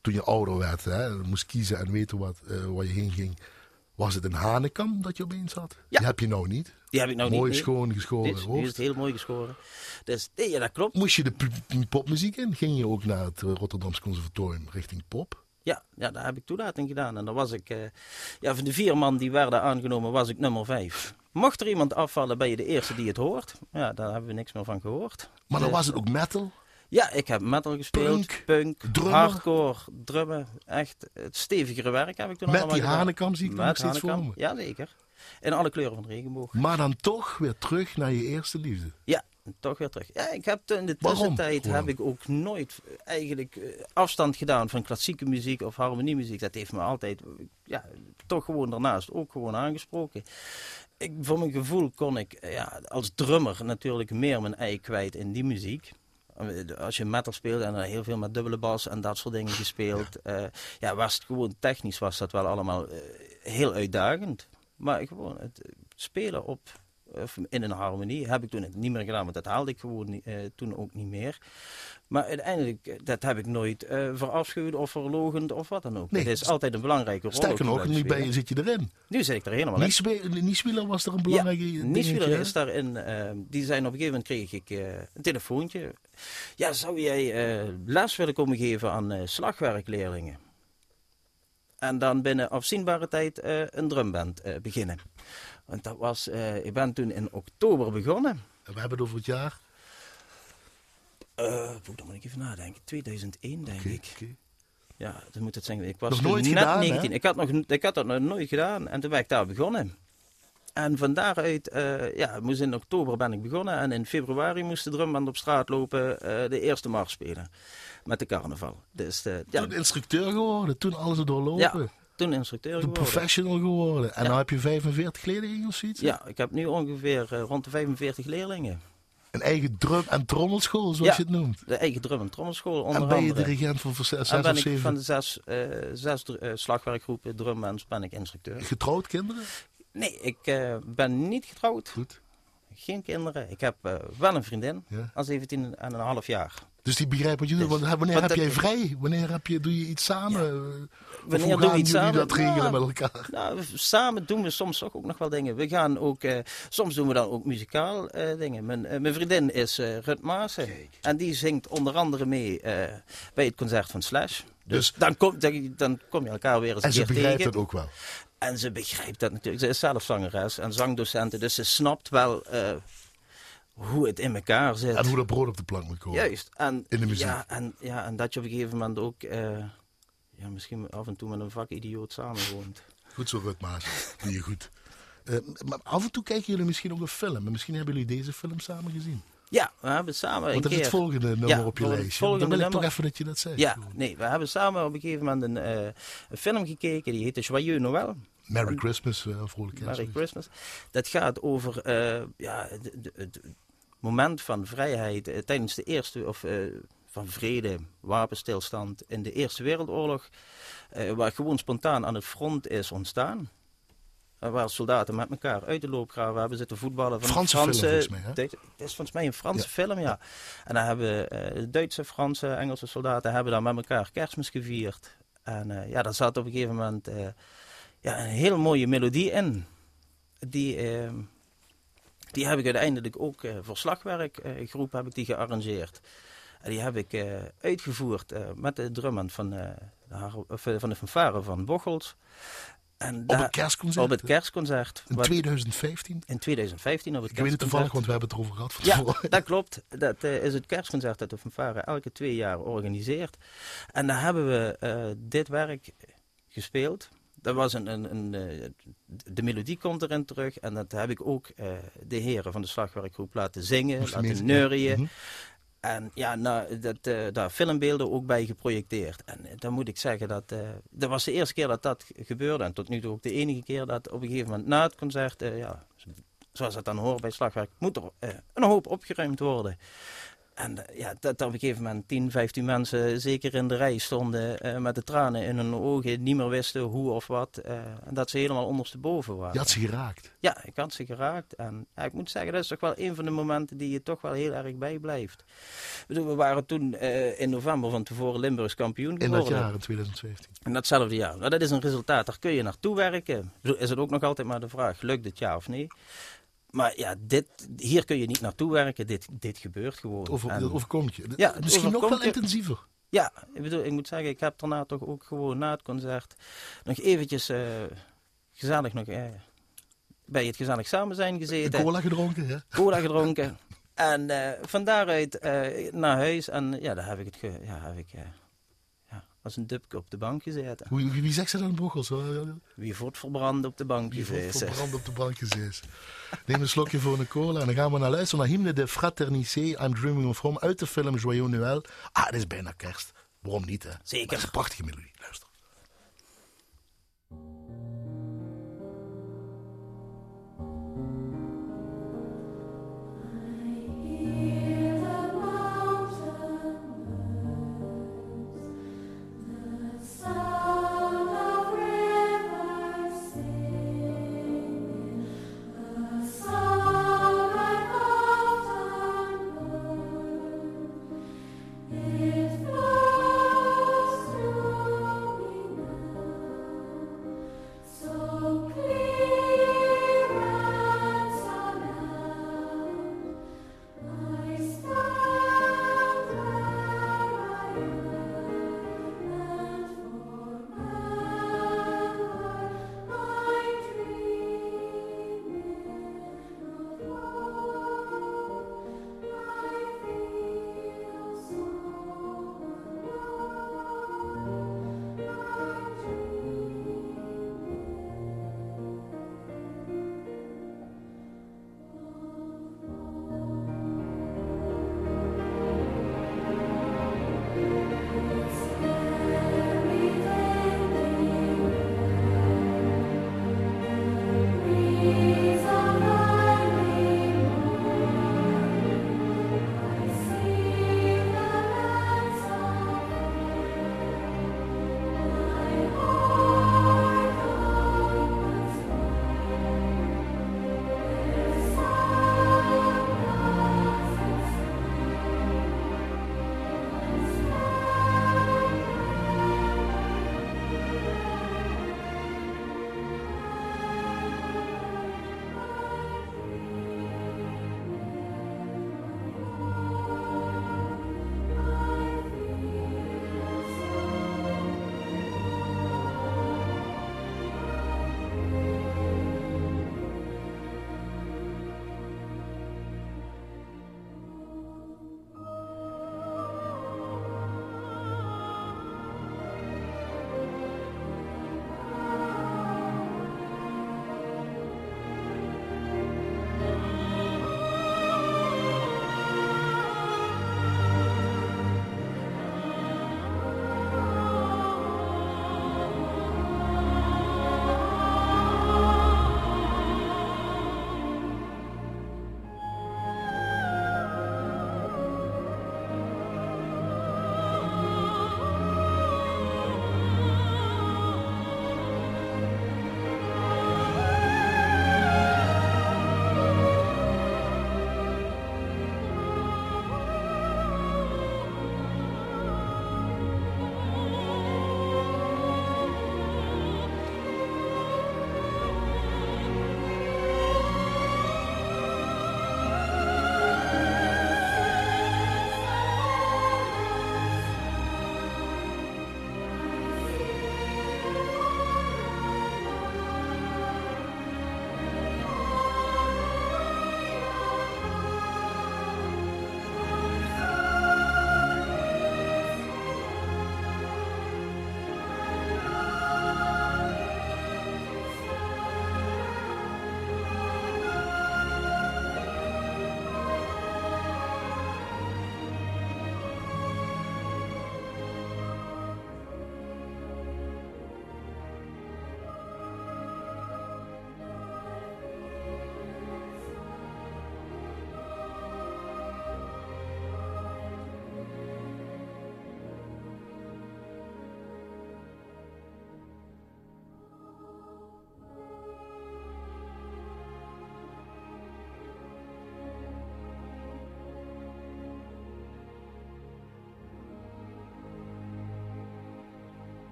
[SPEAKER 2] toen je ouder werd, hè, moest kiezen en weten wat, waar je heen ging. Was het een hanekam dat je opeens had?
[SPEAKER 3] Ja.
[SPEAKER 2] Die heb je nou niet.
[SPEAKER 3] Die heb ik nou
[SPEAKER 2] Mooi
[SPEAKER 3] niet. nee.
[SPEAKER 2] schoon geschoren
[SPEAKER 3] Dit is, heel mooi geschoren. Dus nee, ja, dat klopt.
[SPEAKER 2] Moest je de popmuziek in? Ging je ook naar het eh, Rotterdamse Conservatorium richting pop?
[SPEAKER 3] Ja, ja, daar heb ik toelating gedaan. En dan was ik, eh, ja, van de vier man die werden aangenomen, was ik nummer vijf. Mocht er iemand afvallen, ben je de eerste die het hoort. Ja, daar hebben we niks meer van gehoord.
[SPEAKER 2] Maar dan
[SPEAKER 3] Dus,
[SPEAKER 2] was het ook metal.
[SPEAKER 3] Ja, ik heb metal gespeeld,
[SPEAKER 2] Punk,
[SPEAKER 3] punk,
[SPEAKER 2] drummen.
[SPEAKER 3] hardcore, drummen. Echt het stevigere werk heb ik toen
[SPEAKER 2] Met
[SPEAKER 3] allemaal
[SPEAKER 2] die
[SPEAKER 3] gedaan.
[SPEAKER 2] hanekam zie ik nog
[SPEAKER 3] Met
[SPEAKER 2] steeds voor me.
[SPEAKER 3] Ja, zeker. In alle kleuren van de regenboog.
[SPEAKER 2] Maar dan toch weer terug naar je eerste liefde.
[SPEAKER 3] Ja, toch weer terug. Ja, ik heb in de tussentijd
[SPEAKER 2] Waarom?
[SPEAKER 3] heb ik ook nooit eigenlijk eh, afstand gedaan van klassieke muziek of harmoniemuziek. Dat heeft me altijd, eh, ja, toch gewoon daarnaast ook gewoon aangesproken. Ik, voor mijn gevoel kon ik eh, ja, als drummer natuurlijk meer mijn ei kwijt in die muziek. Eh, Als je metal speelde en er heel veel met dubbele bas en dat soort dingen gespeeld. Ja, ja was het gewoon technisch was dat wel allemaal eh, heel uitdagend. Maar gewoon het eh, spelen op, of in een harmonie heb ik toen het niet meer gedaan, want dat haalde ik gewoon eh, toen ook niet meer. Maar uiteindelijk, eh, dat heb ik nooit eh verafschuwd of verlogend of wat dan ook.
[SPEAKER 2] Nee,
[SPEAKER 3] het is altijd een belangrijke rol.
[SPEAKER 2] Sterker
[SPEAKER 3] ook
[SPEAKER 2] nog, nu ben je, zit je erin.
[SPEAKER 3] Nu zit ik er helemaal in.
[SPEAKER 2] Nieswieler was er een belangrijke
[SPEAKER 3] Ja, Nieswieler is daarin. eh, die zijn op een gegeven moment kreeg ik een telefoontje. Ja, zou jij les willen komen geven aan slagwerkleerlingen? En dan binnen afzienbare tijd een drumband beginnen. Want dat was, ik ben toen in oktober begonnen.
[SPEAKER 2] En we hebben het over het jaar.
[SPEAKER 3] Eh, Oeh, dan moet ik even nadenken. 2001 denk ik. Ja, dat moet het zijn. Ik was
[SPEAKER 2] Nog
[SPEAKER 3] toen
[SPEAKER 2] nooit
[SPEAKER 3] net
[SPEAKER 2] gedaan, hè?
[SPEAKER 3] 19. Ik had, nog, ik had dat nog nooit gedaan. En toen ben ik daar begonnen. En van daaruit, eh, ja, moest in oktober ben ik begonnen. En in februari moest de drumband op straat lopen eh, de eerste mars spelen. Met de carnaval. Dus eh, ja,
[SPEAKER 2] Toen instructeur geworden, toen alles doorlopen.
[SPEAKER 3] ja, toen instructeur
[SPEAKER 2] Toen
[SPEAKER 3] geworden.
[SPEAKER 2] professional geworden. En
[SPEAKER 3] Ja.
[SPEAKER 2] dan heb je 45 leerlingen of zoiets?
[SPEAKER 3] Ja, ik heb nu ongeveer eh, rond de 45 leerlingen.
[SPEAKER 2] Een eigen drum- en trommelschool, zoals
[SPEAKER 3] Ja.
[SPEAKER 2] je het noemt.
[SPEAKER 3] De eigen drum- en trommelschool onder
[SPEAKER 2] En ben je
[SPEAKER 3] andere.
[SPEAKER 2] dirigent van zes, zes
[SPEAKER 3] en ben
[SPEAKER 2] of
[SPEAKER 3] ik
[SPEAKER 2] zeven
[SPEAKER 3] van de zes, eh, zes eh, slagwerkgroepen ben ik instructeur.
[SPEAKER 2] getrouwd kinderen?
[SPEAKER 3] Nee, ik eh, ben niet getrouwd.
[SPEAKER 2] Goed.
[SPEAKER 3] Geen kinderen. Ik heb wel een vriendin.
[SPEAKER 2] Ja.
[SPEAKER 3] Al 17 en een half jaar.
[SPEAKER 2] Dus die begrijpen wat je doet.
[SPEAKER 3] Dus,
[SPEAKER 2] wanneer heb jij vrij? Wanneer heb je, doe je iets samen?
[SPEAKER 3] Wanneer
[SPEAKER 2] hoe
[SPEAKER 3] doen
[SPEAKER 2] gaan
[SPEAKER 3] we iets
[SPEAKER 2] jullie
[SPEAKER 3] samen?
[SPEAKER 2] dat regelen
[SPEAKER 3] Nou,
[SPEAKER 2] met elkaar?
[SPEAKER 3] Nou, samen doen we soms toch ook nog wel dingen. We gaan ook, eh, soms doen we dan ook muzikaal eh, dingen. Mijn, eh, mijn vriendin is eh Rut Maassen. En die zingt onder andere mee eh, bij het concert van Slash. Dus,
[SPEAKER 2] Dus-
[SPEAKER 3] dan, kom, dan, dan kom je elkaar weer eens
[SPEAKER 2] En
[SPEAKER 3] een
[SPEAKER 2] ze begrijpt
[SPEAKER 3] tegen.
[SPEAKER 2] het ook wel.
[SPEAKER 3] En ze begrijpt dat natuurlijk. Ze is zelf zangeres en zangdocenten. Dus ze snapt wel eh, hoe het in elkaar zit.
[SPEAKER 2] En hoe dat brood op de plank moet komen.
[SPEAKER 3] Juist. En,
[SPEAKER 2] In de muziek.
[SPEAKER 3] Ja en, ja, en dat je op een gegeven moment ook eh, ja, misschien af en toe met een vakidioot samenwoont.
[SPEAKER 2] Goed zo, Rut Maas. Doe je goed. Eh, maar af en toe kijken jullie misschien ook een film. En misschien hebben jullie deze film samen gezien.
[SPEAKER 3] Ja, we hebben samen
[SPEAKER 2] Want dat is het volgende nummer
[SPEAKER 3] Ja,
[SPEAKER 2] op je lijstje.
[SPEAKER 3] volgende
[SPEAKER 2] Dan wil ik toch even dat je dat zegt.
[SPEAKER 3] Ja, nee, we hebben samen op een gegeven moment een, eh, een film gekeken. Die heette Joyeux Noël.
[SPEAKER 2] Merry Christmas, uh, vrolijke
[SPEAKER 3] Merry
[SPEAKER 2] kerst.
[SPEAKER 3] Christmas. Dat gaat over eh, ja, het moment van vrijheid eh, tijdens de eerste, of eh, van vrede, wapenstilstand in de Eerste Wereldoorlog. eh, waar gewoon spontaan aan het front is ontstaan. Eh, waar soldaten met elkaar uit de loopgraven hebben zitten voetballen. Van
[SPEAKER 2] Franse
[SPEAKER 3] Franse,
[SPEAKER 2] film, volgens mij, hè?
[SPEAKER 3] Het is volgens mij een Franse
[SPEAKER 2] Ja.
[SPEAKER 3] film, ja. En dan hebben eh, Duitse, Franse, Engelse soldaten hebben daar met elkaar kerstmis gevierd. En eh, ja, daar zat op een gegeven moment eh, ja, een hele mooie melodie in. Die, eh, die heb ik uiteindelijk ook eh voor slagwerkgroep heb ik die gearrangeerd. En die heb ik eh, uitgevoerd eh, met de drummand van, eh, de, eh, van de fanfare van Bocholt. En
[SPEAKER 2] Op het kerstconcert.
[SPEAKER 3] op het kerstconcert.
[SPEAKER 2] In
[SPEAKER 3] wat-
[SPEAKER 2] 2015.
[SPEAKER 3] in 2015 op het
[SPEAKER 2] Ik weet het toevallig, want we hebben het erover gehad van
[SPEAKER 3] Ja, dat klopt. Dat eh, is het kerstconcert dat de fanfare elke twee jaar organiseert. En daar hebben we eh, dit werk gespeeld. Dat was een, een, een, eh, de melodie komt erin terug. En dat heb ik ook eh, de heren van de slagwerkgroep laten zingen,
[SPEAKER 2] Moest
[SPEAKER 3] laten neurien.
[SPEAKER 2] Mhm.
[SPEAKER 3] En ja, nou, dat, eh, daar filmbeelden ook bij geprojecteerd. En dan moet ik zeggen dat. dat was de eerste keer dat dat gebeurde. En tot nu toe ook de enige keer dat op een gegeven moment na het concert. ja, zoals het dan hoort bij slagwerk, moet er een hoop opgeruimd worden. En eh, ja, dat er op een gegeven moment 10, 15 mensen zeker in de rij stonden eh, met de tranen in hun ogen, niet meer wisten hoe of wat. eh, en dat ze helemaal ondersteboven waren.
[SPEAKER 2] Je had ze geraakt.
[SPEAKER 3] Ja, ik had ze geraakt. En ja, ik moet zeggen, dat is toch wel een van de momenten die je toch wel heel erg bijblijft. We waren toen in november van tevoren Limburgs kampioen
[SPEAKER 2] In
[SPEAKER 3] geworden.
[SPEAKER 2] dat jaar, in 2015.
[SPEAKER 3] In datzelfde jaar. Nou, dat is een resultaat, daar kun je naartoe werken. Is het ook nog altijd maar de vraag, lukt het ja of nee? Maar ja, dit, hier kun je niet naartoe werken, dit, dit gebeurt gewoon.
[SPEAKER 2] Over,
[SPEAKER 3] En-
[SPEAKER 2] dat overkomt je.
[SPEAKER 3] Ja,
[SPEAKER 2] Misschien nog wel intensiever.
[SPEAKER 3] ja, ik bedoel, ik moet zeggen, ik heb daarna toch ook gewoon na het concert nog eventjes eh, gezellig nog eh, bij het gezellig samen zijn gezeten.
[SPEAKER 2] Cola gedronken, hè?
[SPEAKER 3] cola gedronken. En eh, van daaruit naar huis. En ja, daar heb ik het ge- ja, heb ik, als een dupke op de bank gezeten.
[SPEAKER 2] Wie, wie zegt ze dan Bochels?
[SPEAKER 3] Wie voort verbrand op de bank
[SPEAKER 2] Wie voort verbrand op de bank gezeten. Neem een slokje voor een cola en dan gaan we naar luisteren naar Hymne de Fraternité, I'm Dreaming of Home, uit de film Joyeux Noël. Ah, het is bijna kerst. Waarom niet, hè?
[SPEAKER 3] Zeker.
[SPEAKER 2] Dat is een prachtige melodie. Luister.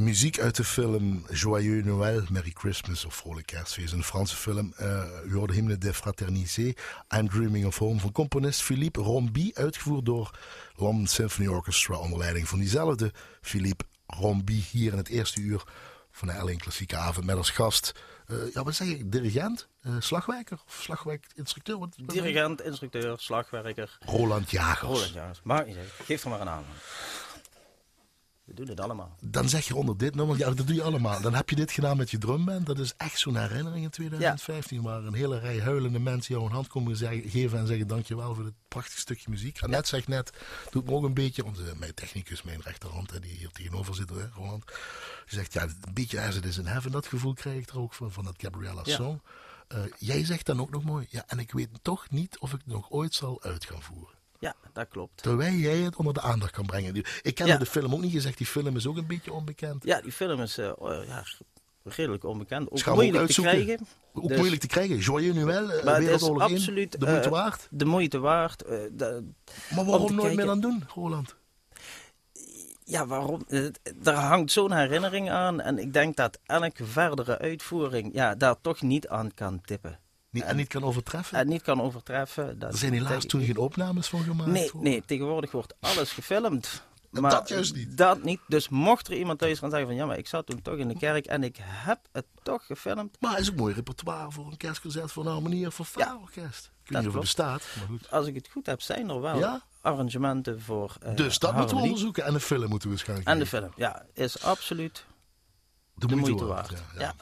[SPEAKER 2] Muziek uit de film Joyeux Noël, Merry Christmas of Vrolijk Kerstfeest. Een Franse film. Uh, u hoorde Hymne de Fraternité, I'm Dreaming of Home van componist Philippe Rombi, uitgevoerd door London Symphony Orchestra onder leiding van diezelfde Philippe Rombi hier in het eerste uur van de L1 Klassieke Avond met als gast eh, ja, wat zeg je, dirigent, uh, slagwerker of slagwerkinstructeur?
[SPEAKER 3] Dirigent, instructeur, slagwerker.
[SPEAKER 2] Roland Jagers.
[SPEAKER 3] Roland Jagers. Maar geef er maar een aan. We doen het allemaal.
[SPEAKER 2] Dan zeg je onder dit nummer, ja, dat doe je allemaal. Dan heb je dit gedaan met je drumband. Dat is echt zo'n herinnering in 2015. Waar een hele rij huilende mensen jou een hand komen zeggen, geven en zeggen: Dankjewel voor dit prachtige stukje muziek. En net zegt net, doet me ook een beetje, onze, mijn technicus, mijn rechterhand, die hier tegenover zit, hè, Roland. Die zegt: Ja, een beetje as it is in heaven. Dat gevoel krijg ik er ook van, van dat Gabriella song. Uh, jij zegt dan ook nog mooi, ja, en ik weet toch niet of ik het nog ooit zal uit gaan voeren.
[SPEAKER 3] Ja, dat klopt.
[SPEAKER 2] Terwijl jij het onder de aandacht kan brengen. Ik ken de film ook niet gezegd, die film is ook een beetje onbekend.
[SPEAKER 3] Ja, die film is uh, ja, redelijk onbekend. Ook moeilijk te krijgen.
[SPEAKER 2] Ook dus, moeilijk te krijgen. Joyeux Noël, uh, het is absoluut de moeite uh, waard.
[SPEAKER 3] De moeite waard.
[SPEAKER 2] De, maar waarom nooit meer aan doen, Roland?
[SPEAKER 3] Ja, waarom? Er hangt zo'n herinnering aan. En ik denk dat elke verdere uitvoering ja, daar toch niet aan kan tippen.
[SPEAKER 2] Niet, en, niet kan overtreffen?
[SPEAKER 3] En niet kan overtreffen. Dat
[SPEAKER 2] er zijn helaas toen geen opnames van gemaakt?
[SPEAKER 3] Nee, nee, tegenwoordig wordt alles gefilmd.
[SPEAKER 2] Maar dat juist niet.
[SPEAKER 3] Dat niet. Dus mocht er iemand thuis gaan zeggen van ja, maar ik zat toen toch in de kerk en ik heb het toch gefilmd.
[SPEAKER 2] Maar het is een mooi repertoire voor een kerstconcert voor een harmonie of voor faalorkest. Ik weet niet of het bestaat, maar goed.
[SPEAKER 3] Als ik het goed heb, zijn er wel arrangementen voor uh,
[SPEAKER 2] Dus dat moeten we onderzoeken en de film moeten we waarschijnlijk
[SPEAKER 3] En de film, ja, is absoluut de, moeite, waard. ja.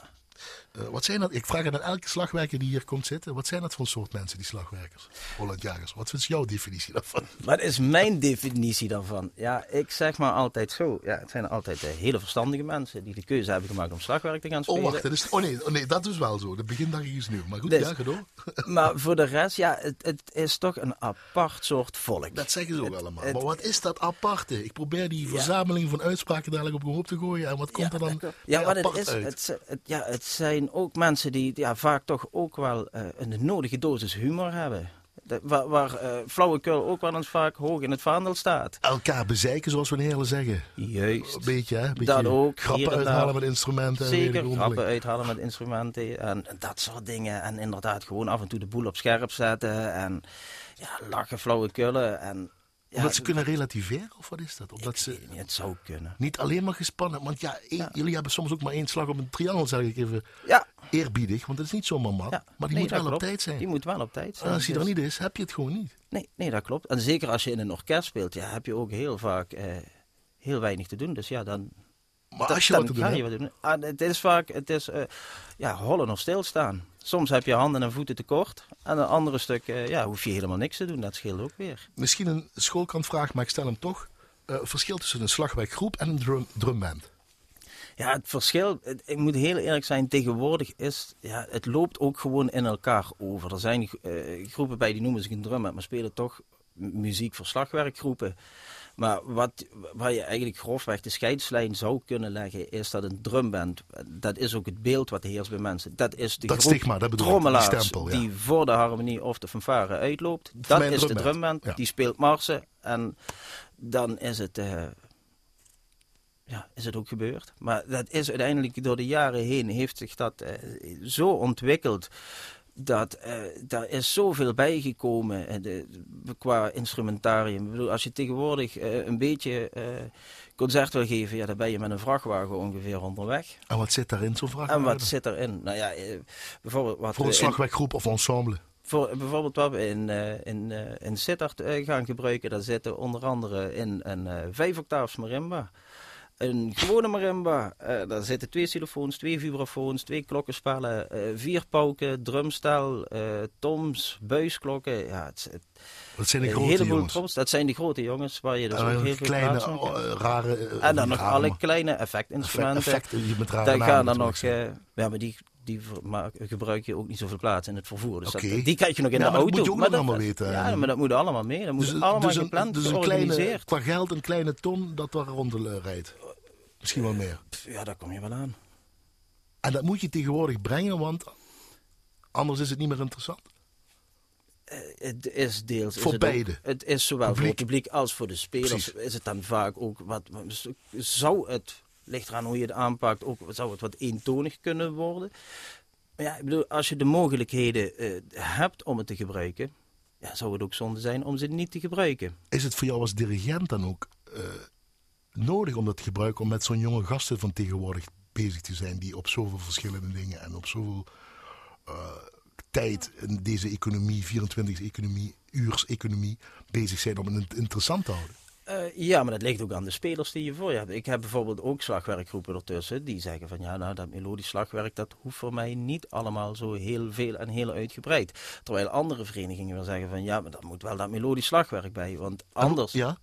[SPEAKER 2] Wat zijn dat? Ik vraag het aan elke slagwerker die hier komt zitten. Wat zijn dat voor soort mensen, die slagwerkers? Holland Jagers. Wat is jouw definitie daarvan?
[SPEAKER 3] Wat is mijn definitie daarvan? Ja, ik zeg maar altijd zo. Ja, het zijn altijd uh, hele verstandige mensen die de keuze hebben gemaakt om slagwerk te gaan spelen.
[SPEAKER 2] Oh, wacht. Dat is, oh, nee, oh nee, dat is wel zo. Dat begin dacht ik eens nu. Maar goed, dus, ja, ga door.
[SPEAKER 3] maar voor de rest, ja, het, het, is toch een apart soort volk.
[SPEAKER 2] Dat zeggen ze ook allemaal. maar wat is dat aparte? Ik probeer die verzameling van uitspraken dadelijk op een hoop te gooien. En wat komt er dan
[SPEAKER 3] ja, wat het is, het, ja, het zijn ook mensen die ja, vaak toch ook wel uh, een nodige dosis humor hebben. De, waar waar uh, flauwekul ook wel eens vaak hoog in het vaandel staat.
[SPEAKER 2] Elkaar bezeiken, zoals we Heerlen zeggen.
[SPEAKER 3] Juist.
[SPEAKER 2] Een beetje, hè? Beetje
[SPEAKER 3] dat ook.
[SPEAKER 2] Grappen uithalen met instrumenten.
[SPEAKER 3] Zeker, grappen uithalen met instrumenten en dat soort dingen. En inderdaad gewoon af en toe de boel op scherp zetten. En ja, lachen, flauwekullen. En
[SPEAKER 2] omdat ze kunnen relativeren, of wat is dat?
[SPEAKER 3] Omdat ze niet, het zou kunnen.
[SPEAKER 2] Niet alleen maar gespannen, want ja, jullie hebben soms ook maar één slag op een triangel, zeg ik even ja. eerbiedig, want dat is niet zomaar mat. Maar die moet wel op tijd zijn.
[SPEAKER 3] Die moet wel op tijd zijn.
[SPEAKER 2] En als die er dus- niet is, heb je het gewoon niet.
[SPEAKER 3] Nee, nee, dat klopt. En zeker als je in een orkest speelt, ja, heb je ook heel vaak eh, heel weinig te doen. Dus ja, dan...
[SPEAKER 2] Maar als je wat te doen,
[SPEAKER 3] wat doen. Ah, het is vaak, het is, uh, ja, hollen of stilstaan. Soms heb je handen en voeten tekort. En een andere stuk uh, ja, hoef je helemaal niks te doen. Dat scheelt ook weer.
[SPEAKER 2] Misschien een schoolkantvraag, maar ik stel hem toch. Uh, verschil tussen een slagwerkgroep en een drum, drumband?
[SPEAKER 3] Ja, het verschil, ik moet heel eerlijk zijn, tegenwoordig is, ja, het loopt ook gewoon in elkaar over. Er zijn uh, groepen bij die noemen zich een drumband, maar spelen toch muziek voor slagwerkgroepen. Maar wat, waar je eigenlijk grofweg de scheidslijn zou kunnen leggen, is dat een drumband, dat is ook het beeld wat heerst bij mensen. Dat is de
[SPEAKER 2] dat stigma, dat bedoel die, stempel,
[SPEAKER 3] die voor de harmonie of de fanfare uitloopt. Dat is de drumband, die speelt marsen en dan is het... Uh, ja, is het ook gebeurd. Maar dat is uiteindelijk door de jaren heen heeft zich dat uh, zo ontwikkeld dat uh, daar is zoveel bijgekomen de, qua instrumentarium. Ik bedoel, als je tegenwoordig uh, een beetje concert wil geven, ja, dan ben je met een vrachtwagen ongeveer onderweg.
[SPEAKER 2] En wat zit daarin, zo'n vrachtwagen?
[SPEAKER 3] En wat zit erin? Nou ja, bijvoorbeeld wat
[SPEAKER 2] Voor een slagwerkgroep of ensemble?
[SPEAKER 3] Voor, bijvoorbeeld wat we in, in, in Sittard gaan gebruiken, daar zitten onder andere in een vijf octaafs marimba een gewone marimba. Uh, daar zitten twee xylofoons, twee vibrafoons, twee klokkenspellen, uh, vier pauken, drumstel, uh, toms, buisklokken. Ja, het, het,
[SPEAKER 2] dat zijn de grote jongens?
[SPEAKER 3] Dat zijn de grote jongens waar je dus ook heel veel
[SPEAKER 2] kleine, rare...
[SPEAKER 3] en dan nog alle kleine effectinstrumenten.
[SPEAKER 2] Effecten die met rare
[SPEAKER 3] Daar gaan dan nog... ja, maar die, die gebruik je ook niet zoveel plaats in het vervoer. Dus
[SPEAKER 2] okay.
[SPEAKER 3] die krijg je nog in de auto.
[SPEAKER 2] Dat moet je ook
[SPEAKER 3] maar
[SPEAKER 2] dat, allemaal weten.
[SPEAKER 3] Ja, maar dat moet allemaal mee. Dat dus, moet allemaal dus gepland, dus een kleine,
[SPEAKER 2] Qua geld een kleine ton dat daar rond rijdt. Misschien wel meer.
[SPEAKER 3] Ja, daar kom je wel aan.
[SPEAKER 2] En dat moet je tegenwoordig brengen, want anders is het niet meer interessant.
[SPEAKER 3] Uh, het is deels.
[SPEAKER 2] Voor
[SPEAKER 3] is
[SPEAKER 2] beide.
[SPEAKER 3] Het, het, is zowel voor het publiek als voor de spelers. Is het dan vaak ook wat. Zou het, ligt eraan hoe je het aanpakt, ook zou het wat eentonig kunnen worden. Maar ja, ik bedoel, als je de mogelijkheden uh, hebt om het te gebruiken, ja, zou het ook zonde zijn om ze niet te gebruiken.
[SPEAKER 2] Is het voor jou als dirigent dan ook uh, nodig om dat te gebruiken om met zo'n jonge gasten van tegenwoordig bezig te zijn die op zoveel verschillende dingen en op zoveel uh, tijd in deze economie, 24 economie, uurs economie, bezig zijn om het interessant te houden.
[SPEAKER 3] Uh, ja, maar dat ligt ook aan de spelers die je voor je hebt. Ik heb bijvoorbeeld ook slagwerkgroepen ertussen die zeggen van ja, nou dat melodisch slagwerk dat hoeft voor mij niet allemaal zo heel veel en heel uitgebreid. Terwijl andere verenigingen wel zeggen van ja, maar dat moet wel dat melodisch slagwerk bij, want anders...
[SPEAKER 2] Ja?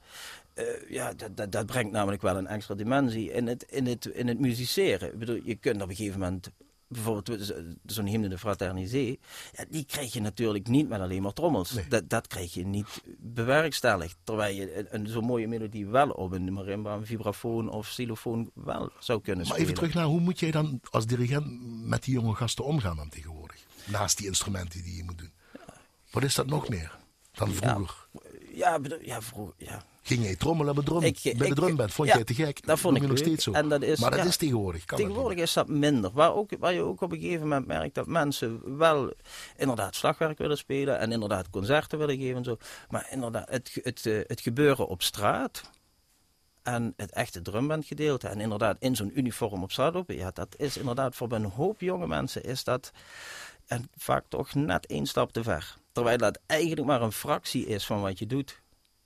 [SPEAKER 3] Uh, ja, dat, dat, dat, brengt namelijk wel een extra dimensie in het, in het, in het musiceren. Ik bedoel, je kunt op een gegeven moment bijvoorbeeld zo'n hymne de Fraternité, ja, die krijg je natuurlijk niet met alleen maar trommels. Dat, dat krijg je niet bewerkstelligd. Terwijl je een, een zo'n mooie melodie wel op een marimba, een vibrafoon of xylofoon wel zou kunnen spelen.
[SPEAKER 2] Maar even terug naar, hoe moet jij dan als dirigent met die jonge gasten omgaan dan tegenwoordig? Naast die instrumenten die je moet doen. Wat is dat nog meer dan vroeger?
[SPEAKER 3] Ja, ja, vroeger, ja
[SPEAKER 2] Ging jij trommelen bij, drum, ik, bij de drumband? Vond ja, jij te gek?
[SPEAKER 3] Dat vond ik
[SPEAKER 2] nog steeds zo.
[SPEAKER 3] En dat is,
[SPEAKER 2] maar dat
[SPEAKER 3] ja,
[SPEAKER 2] is tegenwoordig. Kan
[SPEAKER 3] tegenwoordig is dat minder. Waar, ook, waar je ook op een gegeven moment merkt dat mensen wel inderdaad slagwerk willen spelen en inderdaad concerten willen geven en zo. Maar inderdaad, het, het, het, het gebeuren op straat en het echte drumbandgedeelte en inderdaad in zo'n uniform op straat lopen, ja, dat is inderdaad voor een hoop jonge mensen is dat en vaak toch net één stap te ver. Terwijl dat eigenlijk maar een fractie is van wat je doet.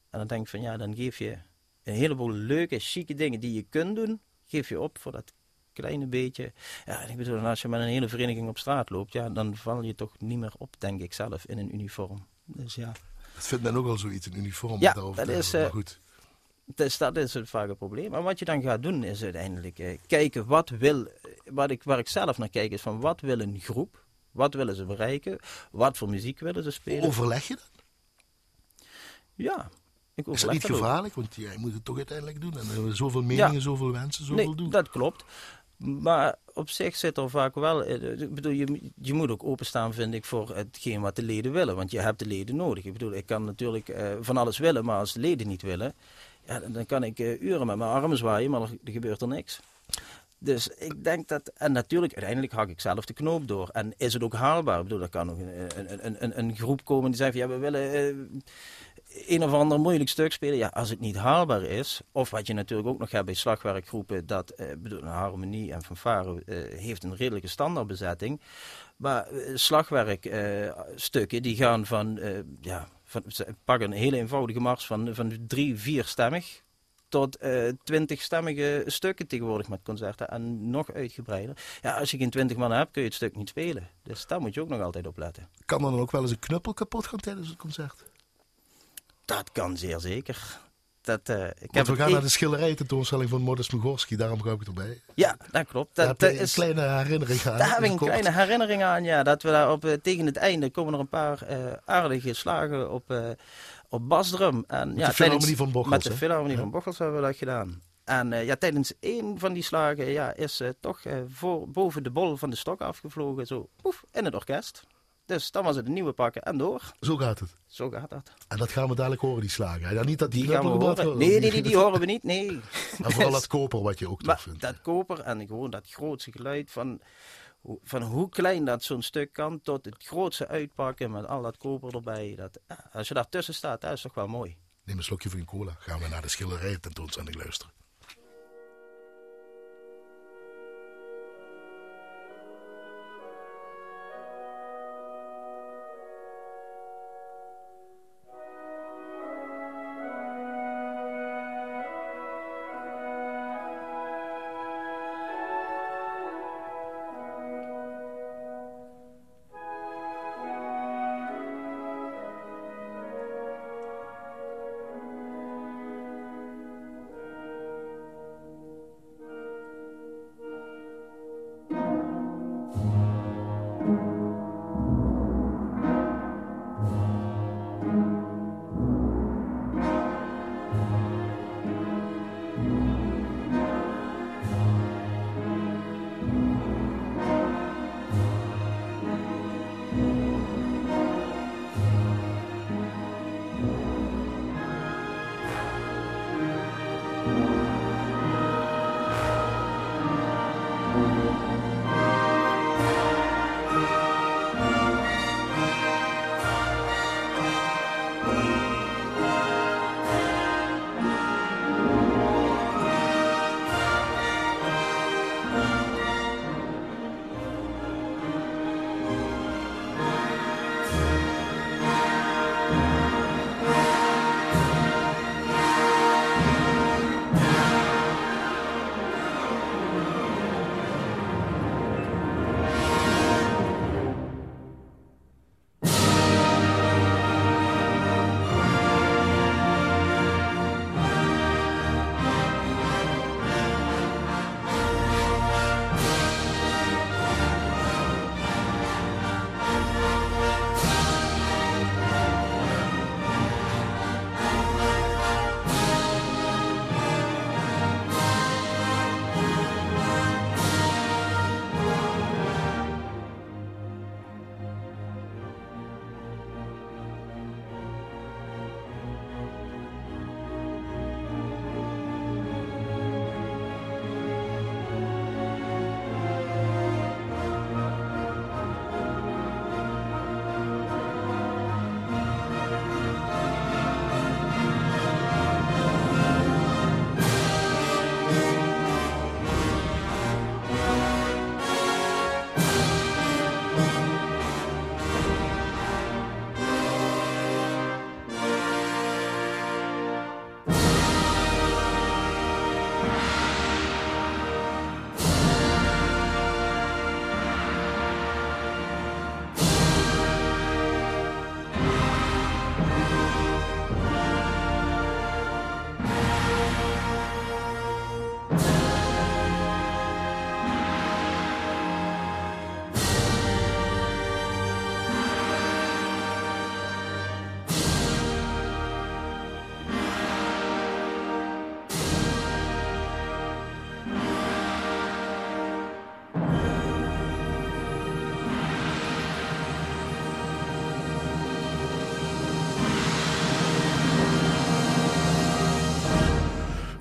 [SPEAKER 3] En dan denk ik van ja, dan geef je een heleboel leuke, chique dingen die je kunt doen, geef je op voor dat kleine beetje. Ja, ik bedoel, als je met een hele vereniging op straat loopt, ja, dan val je toch niet meer op, denk ik zelf, in een uniform. Dus ja.
[SPEAKER 2] Dat vindt men ook wel zoiets, een uniform.
[SPEAKER 3] Ja, dat is,
[SPEAKER 2] uh, goed.
[SPEAKER 3] Dus dat is het vaak een probleem. Maar wat je dan gaat doen is uiteindelijk uh, kijken wat wil, wat ik, waar ik zelf naar kijk is van wat wil een groep, wat willen ze bereiken, wat voor muziek willen ze spelen.
[SPEAKER 2] Overleg je dat?
[SPEAKER 3] Ja,
[SPEAKER 2] is dat niet gevaarlijk? Want jij moet het toch uiteindelijk doen. En er zoveel meningen, zoveel wensen, zoveel
[SPEAKER 3] nee,
[SPEAKER 2] doen.
[SPEAKER 3] dat klopt. Maar op zich zit er vaak wel. Eh, ik bedoel, je, je moet ook openstaan, vind ik, voor hetgeen wat de leden willen. Want je hebt de leden nodig. Ik bedoel, ik kan natuurlijk uh, van alles willen, maar als de leden niet willen, ja, dan kan ik uh, uren met mijn armen zwaaien, maar er, er gebeurt er niks. Dus ik denk dat, en natuurlijk, uiteindelijk hak ik zelf de knoop door. En is het ook haalbaar? Ik bedoel, er kan nog een, een, een, een groep komen die zegt: ja, we willen een of ander moeilijk stuk spelen. Ja, als het niet haalbaar is, of wat je natuurlijk ook nog hebt bij slagwerkgroepen, dat eh, bedoel, harmonie en fanfare eh, heeft een redelijke standaardbezetting. Maar eh, slagwerkstukken eh, die gaan van, eh, ja, van, pakken een hele eenvoudige mars van, van drie, vier stemmig tot twintigstemmige stukken tegenwoordig met concerten en nog uitgebreider. Ja, als je geen twintig man hebt, kun je het stuk niet spelen. Dus daar moet je ook nog altijd op letten.
[SPEAKER 2] Kan dan ook wel eens een knuppel kapot gaan tijdens het concert?
[SPEAKER 3] Dat kan zeer zeker. Dat, uh,
[SPEAKER 2] ik heb we gaan naar de schilderij tentoonstelling van Modest Mogorski, daarom ga ik erbij.
[SPEAKER 3] Ja, dat klopt. Dat,
[SPEAKER 2] daar heb een kleine herinnering aan.
[SPEAKER 3] Daar heb ik een kleine herinnering aan, ja. Dat we daar op, uh, tegen het einde komen er een paar uh, aardige slagen op, op basdrum. En,
[SPEAKER 2] met
[SPEAKER 3] ja,
[SPEAKER 2] de Philharmonie van Bochels.
[SPEAKER 3] Met de Philharmonie van Bochels hebben we dat gedaan. En ja, tijdens één van die slagen ja, is toch voor, boven de bol van de stok afgevlogen, zo poef, in het orkest. Dus dan was het een nieuwe pakken en door.
[SPEAKER 2] Zo gaat het.
[SPEAKER 3] Zo gaat dat.
[SPEAKER 2] En dat gaan we dadelijk horen, die slagen. Ja, niet dat die,
[SPEAKER 3] die gaan we horen. Nee, nee, die, die horen we niet. Nee.
[SPEAKER 2] En vooral dat koper wat je ook tof vindt.
[SPEAKER 3] Dat koper en gewoon dat grootste geluid van, van hoe klein dat zo'n stuk kan tot het grootste uitpakken met al dat koper erbij. Dat, als je daar tussen staat, dat is toch wel mooi.
[SPEAKER 2] Neem een slokje van je cola. Gaan we naar de schilderij tentoonstelling luisteren.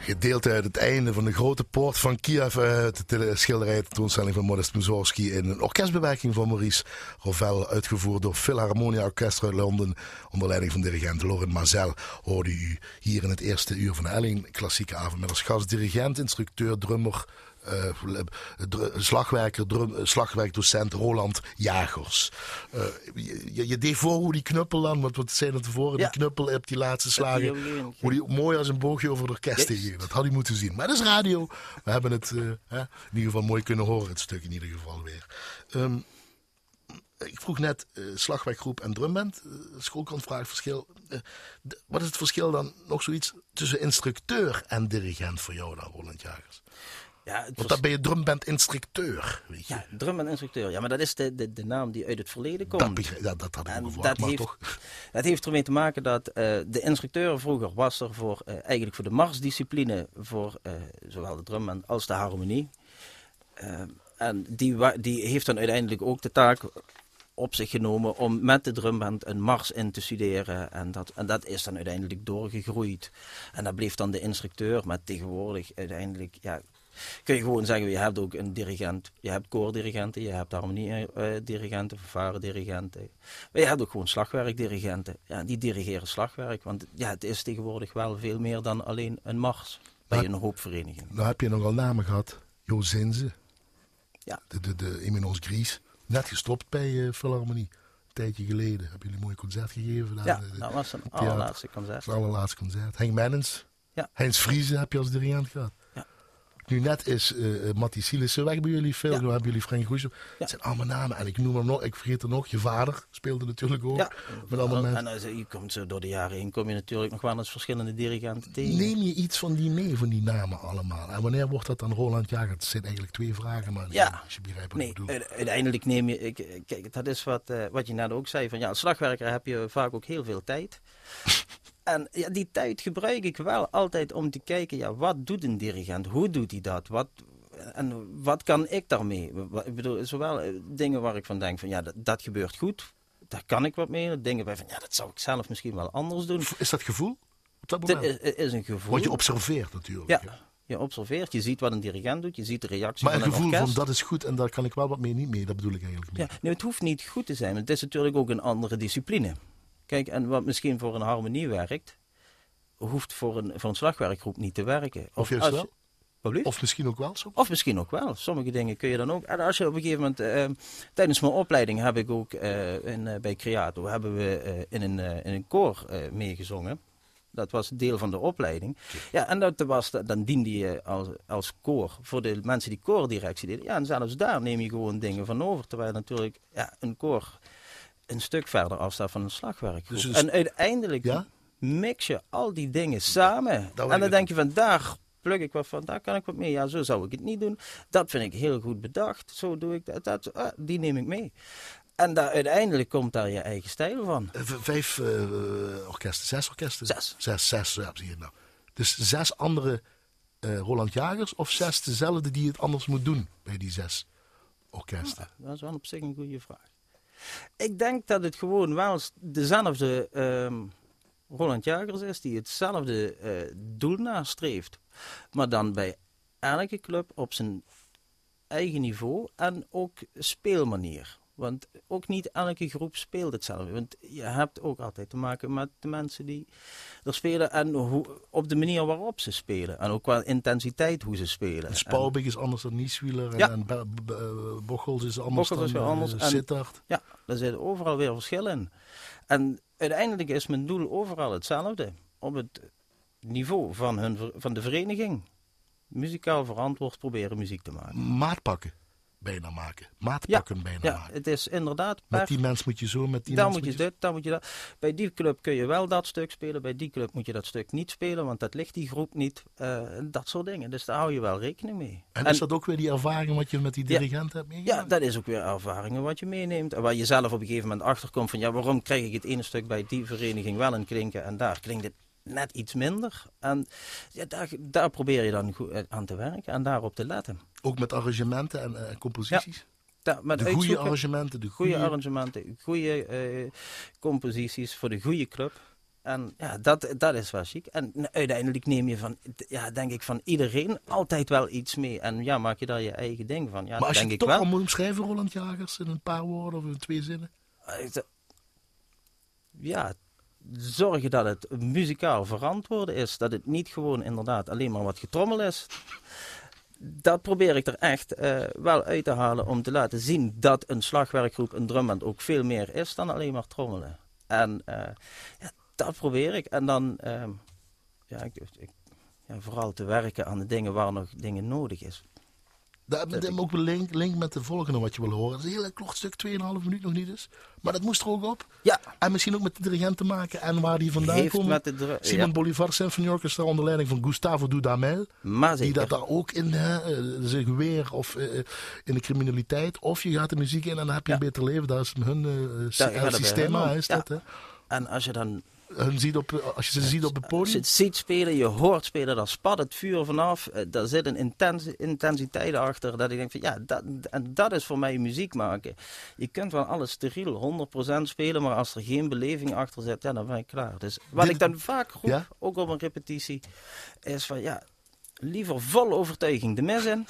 [SPEAKER 2] Gedeelte uit het einde van de grote poort van Kiev. Uh, de schilderij tentoonstelling van Modest Mussorgsky in een orkestbewerking van Maurice Rovel. Uitgevoerd door Philharmonia Orchestra uit Londen. Onder leiding van dirigent Loren Mazel. Hoorde u hier in het eerste uur van de Elling klassieke avond. Met als gast dirigent, instructeur, drummer slagwerker, drum, slagwerkdocent Roland Jagers. Uh, je, je deed voor hoe die knuppel dan, want wat zijn er tevoren? Die knuppel op die laatste slagen. Hoe die mooi als een boogje over de orkest yes. ging. Dat had hij moeten zien. Maar dat is radio. We hebben het hè, in ieder geval mooi kunnen horen, het stuk in ieder geval weer. Um, ik vroeg net uh, slagwerkgroep en drumband. Uh, schoolkant vraagt verschil. Uh, wat is het verschil dan nog zoiets tussen instructeur en dirigent voor jou dan, Roland Jagers? Ja, Want dan ben je drumband-instructeur, weet je.
[SPEAKER 3] Ja, drumband-instructeur. Ja, maar dat is de, de, de naam die uit het verleden komt.
[SPEAKER 2] Dat, dat, dat had ik
[SPEAKER 3] dat heeft, toch... Dat heeft ermee te maken dat uh, de instructeur vroeger was er voor, uh, eigenlijk voor de marsdiscipline, voor uh, zowel de drumband als de harmonie. en die, die heeft dan uiteindelijk ook de taak op zich genomen om met de drumband een mars in te studeren. En dat, en dat is dan uiteindelijk doorgegroeid. En dat bleef dan de instructeur, maar tegenwoordig uiteindelijk ja, kun je gewoon zeggen, je hebt ook een dirigent. Je hebt koordirigenten, je hebt harmoniedirigenten, dirigenten. Maar je hebt ook gewoon slagwerkdirigenten. Ja, die dirigeren slagwerk. Want ja, het is tegenwoordig wel veel meer dan alleen een mars bij nou, een hoop verenigingen.
[SPEAKER 2] Nou heb je nogal namen gehad. Jo Zinze. Ja. De, de, de Eminos Gries. Net gestopt bij uh, Philharmonie. Een tijdje geleden. Hebben jullie een mooi concert gegeven?
[SPEAKER 3] Daar, ja, dat was een allerlaatste concert.
[SPEAKER 2] Het allerlaatste concert. Henk Mennens. Ja. Heinz Friese heb je als dirigent gehad. Nu net is uh, Mattie Sielissen weg bij jullie veel. Ja. Nu hebben jullie Frank Goes. Ja. Het zijn allemaal namen. En ik noem hem nog, ik vergeet er nog. Je vader speelde natuurlijk ook. Ja. Met allemaal
[SPEAKER 3] en, mensen. En je komt zo door de jaren heen, kom je natuurlijk nog wel eens verschillende dirigenten tegen.
[SPEAKER 2] Neem je iets van die mee, van die namen allemaal? En wanneer wordt dat dan Roland Jager? Het zijn eigenlijk twee vragen, maar
[SPEAKER 3] ja. als je begrijpt wat nee, ik bedoel. Uiteindelijk neem je, ik, kijk, dat is wat, uh, wat je net ook zei. Van ja, als slagwerker heb je vaak ook heel veel tijd. En ja, die tijd gebruik ik wel altijd om te kijken, ja, wat doet een dirigent? Hoe doet hij dat? Wat, en wat kan ik daarmee? Ik bedoel, zowel eh, dingen waar ik van denk van ja, dat, dat gebeurt goed, daar kan ik wat mee. Dingen bij van ja, dat zou ik zelf misschien wel anders doen.
[SPEAKER 2] Is dat gevoel?
[SPEAKER 3] Op dat moment? Is, is een gevoel.
[SPEAKER 2] Want je observeert natuurlijk.
[SPEAKER 3] Ja. Je observeert, je ziet wat een dirigent doet, je ziet de reactie
[SPEAKER 2] maar
[SPEAKER 3] van
[SPEAKER 2] een gevoel
[SPEAKER 3] van
[SPEAKER 2] dat is goed en daar kan ik wel wat mee, niet mee, dat bedoel ik eigenlijk mee.
[SPEAKER 3] Ja, nee, het hoeft niet goed te zijn, het is natuurlijk ook een andere discipline. Kijk, en wat misschien voor een harmonie werkt, hoeft voor een, voor een slagwerkgroep niet te werken.
[SPEAKER 2] Of, juist wel? Of misschien ook wel?
[SPEAKER 3] Soms? Of misschien ook wel. Sommige dingen kun je dan ook. En als je op een gegeven moment. Uh, tijdens mijn opleiding heb ik ook uh, in, uh, bij Creato. hebben we in, een, in een koor meegezongen. Dat was deel van de opleiding. Ja, en dat was, dan diende je als, als koor voor de mensen die koordirectie deden. Ja, en zelfs daar neem je gewoon dingen van over. Terwijl natuurlijk ja, een koor een stuk verder afstaat van een slagwerkgroep. Dus en uiteindelijk ja? mix je al die dingen samen. en dan denk je van daar pluk ik wat van, daar kan ik wat mee. Ja, zo zou ik het niet doen. Dat vind ik heel goed bedacht. Zo doe ik dat. dat ah, die neem ik mee. En daar, uiteindelijk komt daar je eigen stijl van.
[SPEAKER 2] Eh, vijf uh, orkesten, zes orkesten?
[SPEAKER 3] Zes.
[SPEAKER 2] Zes, zes, ja, zie je nou. Dus zes andere uh, Roland Jagers of zes dezelfde die het anders moet doen bij die zes orkesten?
[SPEAKER 3] Ja, dat is wel op zich een goede vraag. Ik denk dat het gewoon wel dezelfde uh, Roland Jagers is die hetzelfde uh, doel nastreeft. Maar dan bij elke club op zijn eigen niveau en ook speelmanier. Want ook niet elke groep speelt hetzelfde. Want je hebt ook altijd te maken met de mensen die er spelen en hoe, op de manier waarop ze spelen. En ook qua intensiteit hoe ze spelen.
[SPEAKER 2] Spalbig is anders dan Nieswieler en, ja. en Bochels is anders Bochels dan is anders. Uh, Sittard.
[SPEAKER 3] Ja, daar zitten overal weer verschillen in. En uiteindelijk is mijn doel overal hetzelfde. Op het niveau van, hun, van de vereniging. Muzikaal verantwoord proberen muziek te maken.
[SPEAKER 2] Maatpakken bijna maken. Maatpakken ja, bijna
[SPEAKER 3] ja,
[SPEAKER 2] maken.
[SPEAKER 3] het is inderdaad...
[SPEAKER 2] met die mens moet je zo, met die
[SPEAKER 3] dan
[SPEAKER 2] mens
[SPEAKER 3] moet je, dit, dan moet je dat. Bij die club kun je wel dat stuk spelen, bij die club moet je dat stuk niet spelen, want dat ligt die groep niet. Uh, dat soort dingen. Dus daar hou je wel rekening mee.
[SPEAKER 2] En, is dat ook weer die ervaring wat je met die dirigent hebt meegemaakt?
[SPEAKER 3] Ja, dat is ook weer ervaringen wat je meeneemt. En waar je zelf op een gegeven moment achterkomt van, ja, waarom krijg ik het ene stuk bij die vereniging wel een klinken en daar klinkt het net iets minder. En ja, daar, daar probeer je dan goed aan te werken en daarop te letten.
[SPEAKER 2] Ook met arrangementen en uh, composities?
[SPEAKER 3] Ja,
[SPEAKER 2] met de goede arrangementen, de goede,
[SPEAKER 3] arrangementen, goede uh, composities voor de goede club. En ja, dat, dat is wel chic. En uiteindelijk neem je van, ja, denk ik, van iedereen altijd wel iets mee. En ja, maak je daar je eigen ding van. Ja,
[SPEAKER 2] maar als
[SPEAKER 3] denk
[SPEAKER 2] je toch
[SPEAKER 3] wel.
[SPEAKER 2] al moet omschrijven, Roland Jagers, in een paar woorden of in twee zinnen?
[SPEAKER 3] Ja, zorgen dat het muzikaal verantwoord is. Dat het niet gewoon inderdaad alleen maar wat getrommel is. Dat probeer ik er echt eh, wel uit te halen om te laten zien dat een slagwerkgroep, een drumband ook veel meer is dan alleen maar trommelen. En eh, ja, dat probeer ik. En dan ehm, ja, ik, ik, ja, vooral te werken aan de dingen waar nog dingen nodig is.
[SPEAKER 2] Dat
[SPEAKER 3] Dat
[SPEAKER 2] heb
[SPEAKER 3] ik-
[SPEAKER 2] ook een link, link met de volgende wat je wil horen. Dat is een heel kort stuk, 2,5 minuut nog niet eens. Maar dat moest er ook op.
[SPEAKER 3] Ja,
[SPEAKER 2] En misschien ook met de dirigent te maken en waar die vandaan
[SPEAKER 3] heeft
[SPEAKER 2] komen.
[SPEAKER 3] met de
[SPEAKER 2] Simon
[SPEAKER 3] ja,
[SPEAKER 2] Bolivar Symphony Orchestra onder leiding van Gustavo Dudamel.
[SPEAKER 3] maar
[SPEAKER 2] Die dat daar ook in eh, zich weer of eh, in de criminaliteit. Of je gaat de muziek in en dan heb je
[SPEAKER 3] Ja.
[SPEAKER 2] een beter leven. Dat is hun eh,
[SPEAKER 3] Daar bij
[SPEAKER 2] systeem. Is dat, hè?
[SPEAKER 3] En als je dan
[SPEAKER 2] Hun ziet op, als je ze ziet op het
[SPEAKER 3] Als je
[SPEAKER 2] podium.
[SPEAKER 3] het ziet spelen, je hoort spelen, daar spat het vuur vanaf. Eh, Daar zit een intense, intensiteit achter. Dat ik denk van ja, dat, en dat is voor mij muziek maken. Je kunt wel alles steriel 100% spelen, maar als er geen beleving achter zit, ja, dan ben ik klaar. Dus wat
[SPEAKER 2] Dit-
[SPEAKER 3] ik dan vaak roep,
[SPEAKER 2] Ja?
[SPEAKER 3] ook op een repetitie, is van ja, liever vol overtuiging de mis in.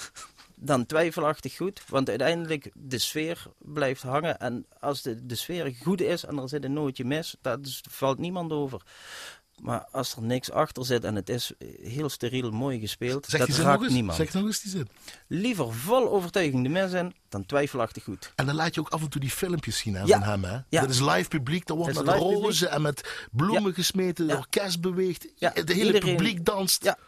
[SPEAKER 3] Dan twijfelachtig goed, want uiteindelijk de sfeer blijft hangen. En als de, de sfeer goed is en er zit een nootje mis, daar valt niemand over. Maar als er niks achter zit en het is heel steriel mooi gespeeld,
[SPEAKER 2] Zeg
[SPEAKER 3] dat raakt
[SPEAKER 2] eens.
[SPEAKER 3] niemand.
[SPEAKER 2] Zeg nog eens die zin.
[SPEAKER 3] Liever vol overtuiging de mis in dan twijfelachtig goed.
[SPEAKER 2] En dan laat je ook af en toe die filmpjes zien hè,
[SPEAKER 3] Ja.
[SPEAKER 2] van hem. Hè?
[SPEAKER 3] Ja.
[SPEAKER 2] Dat is live publiek. Dan wordt
[SPEAKER 3] Dat
[SPEAKER 2] met rozen en met bloemen
[SPEAKER 3] Ja.
[SPEAKER 2] gesmeten. Het orkest beweegt. Het hele
[SPEAKER 3] iedereen-
[SPEAKER 2] publiek danst.
[SPEAKER 3] Ja,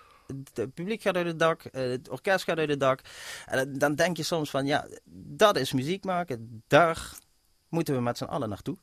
[SPEAKER 3] het publiek gaat uit het dak, eh, het orkest gaat uit het dak. En dan denk je soms van, ja, dat is muziek maken. Daar moeten we met z'n allen naartoe.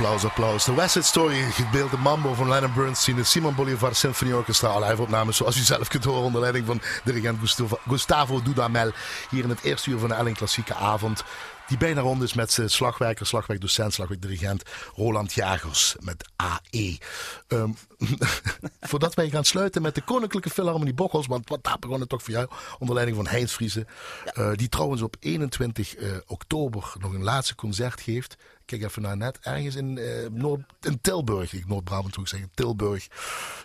[SPEAKER 2] Applaus, applaus. De West Side Story, gebeelde mambo van Lennon Bernstein, de Simon Bolivar Symphony Orchestra. Live opnames zoals u zelf kunt horen onder leiding van dirigent Gustavo, Gustavo Dudamel. Hier in het eerste uur van de Elling Klassieke Avond. Die bijna rond is met zijn slagwerker, slagwerkdocent, slagwerkdirigent Roland Jagers met AE. Ehm, voordat wij gaan sluiten met de Koninklijke Philharmonie Bocholt, want wat daar begon het toch voor jou, onder leiding van Heinz Friese. Eh, die trouwens op 21 eh, oktober nog een laatste concert geeft. Kijk even naar net, ergens in, eh, Noord, Tilburg. Ik Noord-Brabant zou ik zeggen, Tilburg.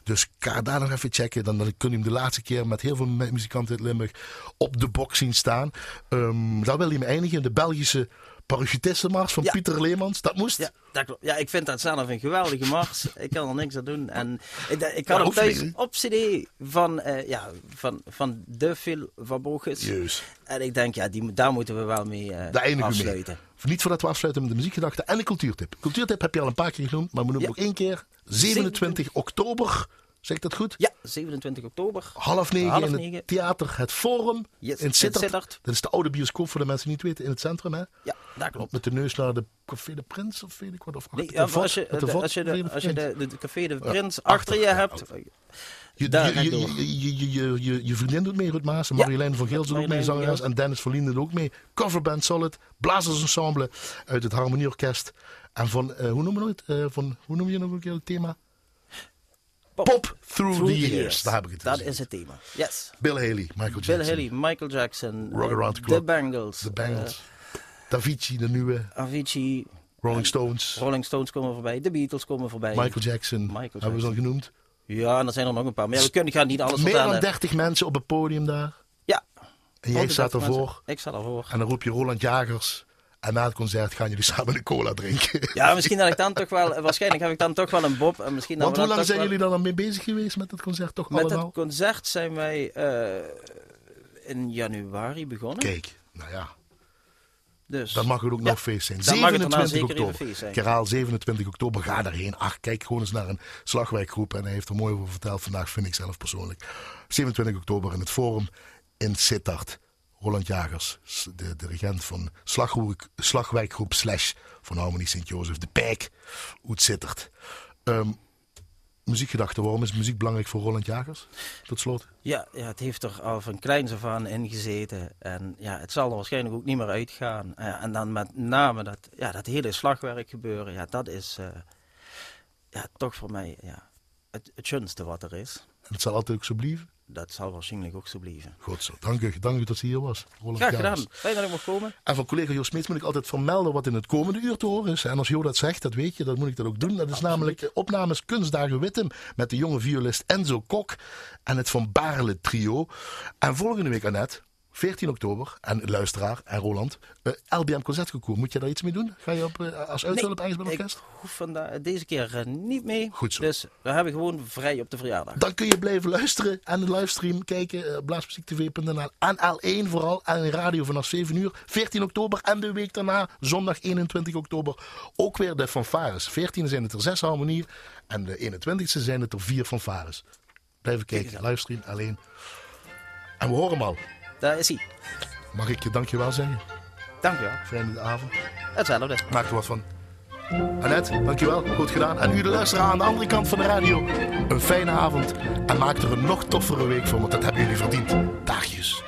[SPEAKER 2] Dus ga daar nog even checken. Dan, dan kun je hem de laatste keer met heel veel mu- muzikanten uit Limburg op de box zien staan. Ehm daar wil hij me eindigen. De Belgische Duitse parachutistenmars van
[SPEAKER 3] Ja.
[SPEAKER 2] Pieter Leemans. Dat moest.
[SPEAKER 3] Ja, dat klopt. ja, ik vind dat zelf een geweldige mars. ik kan er niks aan doen. En ik, ik had hem thuis
[SPEAKER 2] niet.
[SPEAKER 3] op cd van, eh, ja, van, van de Phil van Bogus.
[SPEAKER 2] Juist.
[SPEAKER 3] En ik denk, ja, die, daar moeten we wel mee
[SPEAKER 2] eindigen we mee.
[SPEAKER 3] afsluiten.
[SPEAKER 2] Niet voordat we afsluiten met de muziekgedachte en de cultuurtip. Cultuurtip heb je al een paar keer genoemd, maar we noemen
[SPEAKER 3] Ja.
[SPEAKER 2] nog één keer. 27 oktober, zeg ik dat goed?
[SPEAKER 3] Ja, 27 oktober.
[SPEAKER 2] Half negen
[SPEAKER 3] Half
[SPEAKER 2] in het
[SPEAKER 3] negen.
[SPEAKER 2] theater Het Forum
[SPEAKER 3] Yes,
[SPEAKER 2] in Sittard.
[SPEAKER 3] Sittard.
[SPEAKER 2] Dat is de oude bioscoop voor de mensen die het weten in het centrum. Hè?
[SPEAKER 3] Ja, dat klopt.
[SPEAKER 2] Met de neus naar de Café de Prins of weet ik wat. Of
[SPEAKER 3] Nee, ja, als je,
[SPEAKER 2] de
[SPEAKER 3] als je,
[SPEAKER 2] Café
[SPEAKER 3] de, als je
[SPEAKER 2] Prins.
[SPEAKER 3] de, de Café de Prins
[SPEAKER 2] achter,
[SPEAKER 3] achter je hebt.
[SPEAKER 2] Je,
[SPEAKER 3] Daar
[SPEAKER 2] je, je, je, vriendin doet mee, Ruud Maas.
[SPEAKER 3] Ja.
[SPEAKER 2] Marjolein van Geel doet ook mee, zangeres. En Dennis Verlien doet ook mee. Coverband Solid. Blazersensemble uit het Harmonieorkest. En van, eh, hoe noemen we het? Eh, van, hoe noem je nog een keer het thema? Pop Through, the, years. Daar heb ik het
[SPEAKER 3] Dat is het thema. Yes.
[SPEAKER 2] Bill Haley, Michael Jackson.
[SPEAKER 3] Bill Haley, Michael Jackson,
[SPEAKER 2] Rock Around the
[SPEAKER 3] The
[SPEAKER 2] Clock.
[SPEAKER 3] Bangles,
[SPEAKER 2] The Bangles. Davici, de nieuwe.
[SPEAKER 3] Avicii,
[SPEAKER 2] Rolling Stones.
[SPEAKER 3] Rolling Stones komen voorbij, de Beatles komen voorbij.
[SPEAKER 2] Michael Jackson.
[SPEAKER 3] Michael
[SPEAKER 2] Hebben we ze al
[SPEAKER 3] Jackson.
[SPEAKER 2] genoemd.
[SPEAKER 3] Ja, en er zijn er nog een paar. Maar ja, we kunnen gaan niet alles
[SPEAKER 2] Meer
[SPEAKER 3] vertellen.
[SPEAKER 2] dan 30 mensen op het podium daar.
[SPEAKER 3] Ja.
[SPEAKER 2] En jij staat
[SPEAKER 3] 130
[SPEAKER 2] ervoor.
[SPEAKER 3] mensen. Ik sta ervoor.
[SPEAKER 2] En dan roep je Roland Jagers. En na het concert gaan jullie samen een cola drinken.
[SPEAKER 3] Ja, misschien dat ik dan toch wel, waarschijnlijk heb ik dan toch wel een bob. En misschien
[SPEAKER 2] Want hoe lang zijn
[SPEAKER 3] wel-
[SPEAKER 2] jullie dan mee bezig geweest met het concert? Toch
[SPEAKER 3] Met
[SPEAKER 2] allemaal?
[SPEAKER 3] het concert zijn wij eh, in januari begonnen.
[SPEAKER 2] Kijk, nou ja,
[SPEAKER 3] Dus
[SPEAKER 2] dan mag het ook
[SPEAKER 3] Ja,
[SPEAKER 2] nog feest zijn.
[SPEAKER 3] dan mag het daarna
[SPEAKER 2] 27
[SPEAKER 3] zeker even
[SPEAKER 2] oktober.
[SPEAKER 3] feest zijn.
[SPEAKER 2] Ik herhaal 27 oktober, ga daarheen. Ach, kijk gewoon eens naar een slagwijkgroep. En hij heeft er mooi over verteld vandaag, vind ik zelf persoonlijk. 27 oktober in het Forum in Sittard. Roland Jagers, de dirigent van slaggroep, slagwijkgroep Slash van Harmonie Sint-Jozef. De Pijk, Sittard. Ehm, muziekgedachte, waarom is muziek belangrijk voor Roland Jagers? Tot slot.
[SPEAKER 3] Ja, ja, het heeft er al van kleins af aan in gezeten. En ja, het zal er waarschijnlijk ook niet meer uitgaan. Ja, en dan met name dat, ja, dat hele slagwerk gebeuren. Ja, dat is eh, ja, toch voor mij ja, het, het schönste wat er is.
[SPEAKER 2] En het zal altijd ook zo blijven.
[SPEAKER 3] Dat zal waarschijnlijk ook zo blijven.
[SPEAKER 2] Goed zo. Dank u, dank u dat ze hier was. Roland
[SPEAKER 3] Graag gedaan. Fijn dat ik mocht komen.
[SPEAKER 2] En van collega Joost Smeets moet ik altijd vermelden wat in het komende uur te horen is. En als Jo dat zegt, dat weet je, dan moet ik dat ook doen. Dat is namelijk opnames Kunstdagen Wittem met de jonge violist Enzo Kok en het Van Baarle trio. En volgende week, Annette, 14 oktober, en luisteraar en Roland, eh, LBM Concertconcours. Moet je daar iets mee doen? Ga je op, eh, als uithulp ergens bij het
[SPEAKER 3] ik
[SPEAKER 2] orkest?
[SPEAKER 3] hoef vandaag, deze keer eh, niet mee.
[SPEAKER 2] Goed zo.
[SPEAKER 3] Dus we hebben gewoon vrij op de verjaardag.
[SPEAKER 2] Dan kun je blijven luisteren en de livestream kijken. eh, Blaasmuziektv.nl en L1 vooral. En radio vanaf 7 uur. 14 oktober en de week daarna, zondag 21 oktober, ook weer de fanfares. 14 zijn het er 6 harmonie. En de 21ste zijn het er 4 fanfares. Blijven kijken. Livestream L1. En we horen hem al.
[SPEAKER 3] Daar is hij.
[SPEAKER 2] Mag ik je dankjewel zeggen?
[SPEAKER 3] Dankjewel.
[SPEAKER 2] Fijne avond.
[SPEAKER 3] Hetzelfde.
[SPEAKER 2] Maak er wat van. Annette, dankjewel. Goed gedaan. En u de luisteraar aan de andere kant van de radio. Een fijne avond. En maak er een nog toffere week van, want dat hebben jullie verdiend. Daagjes.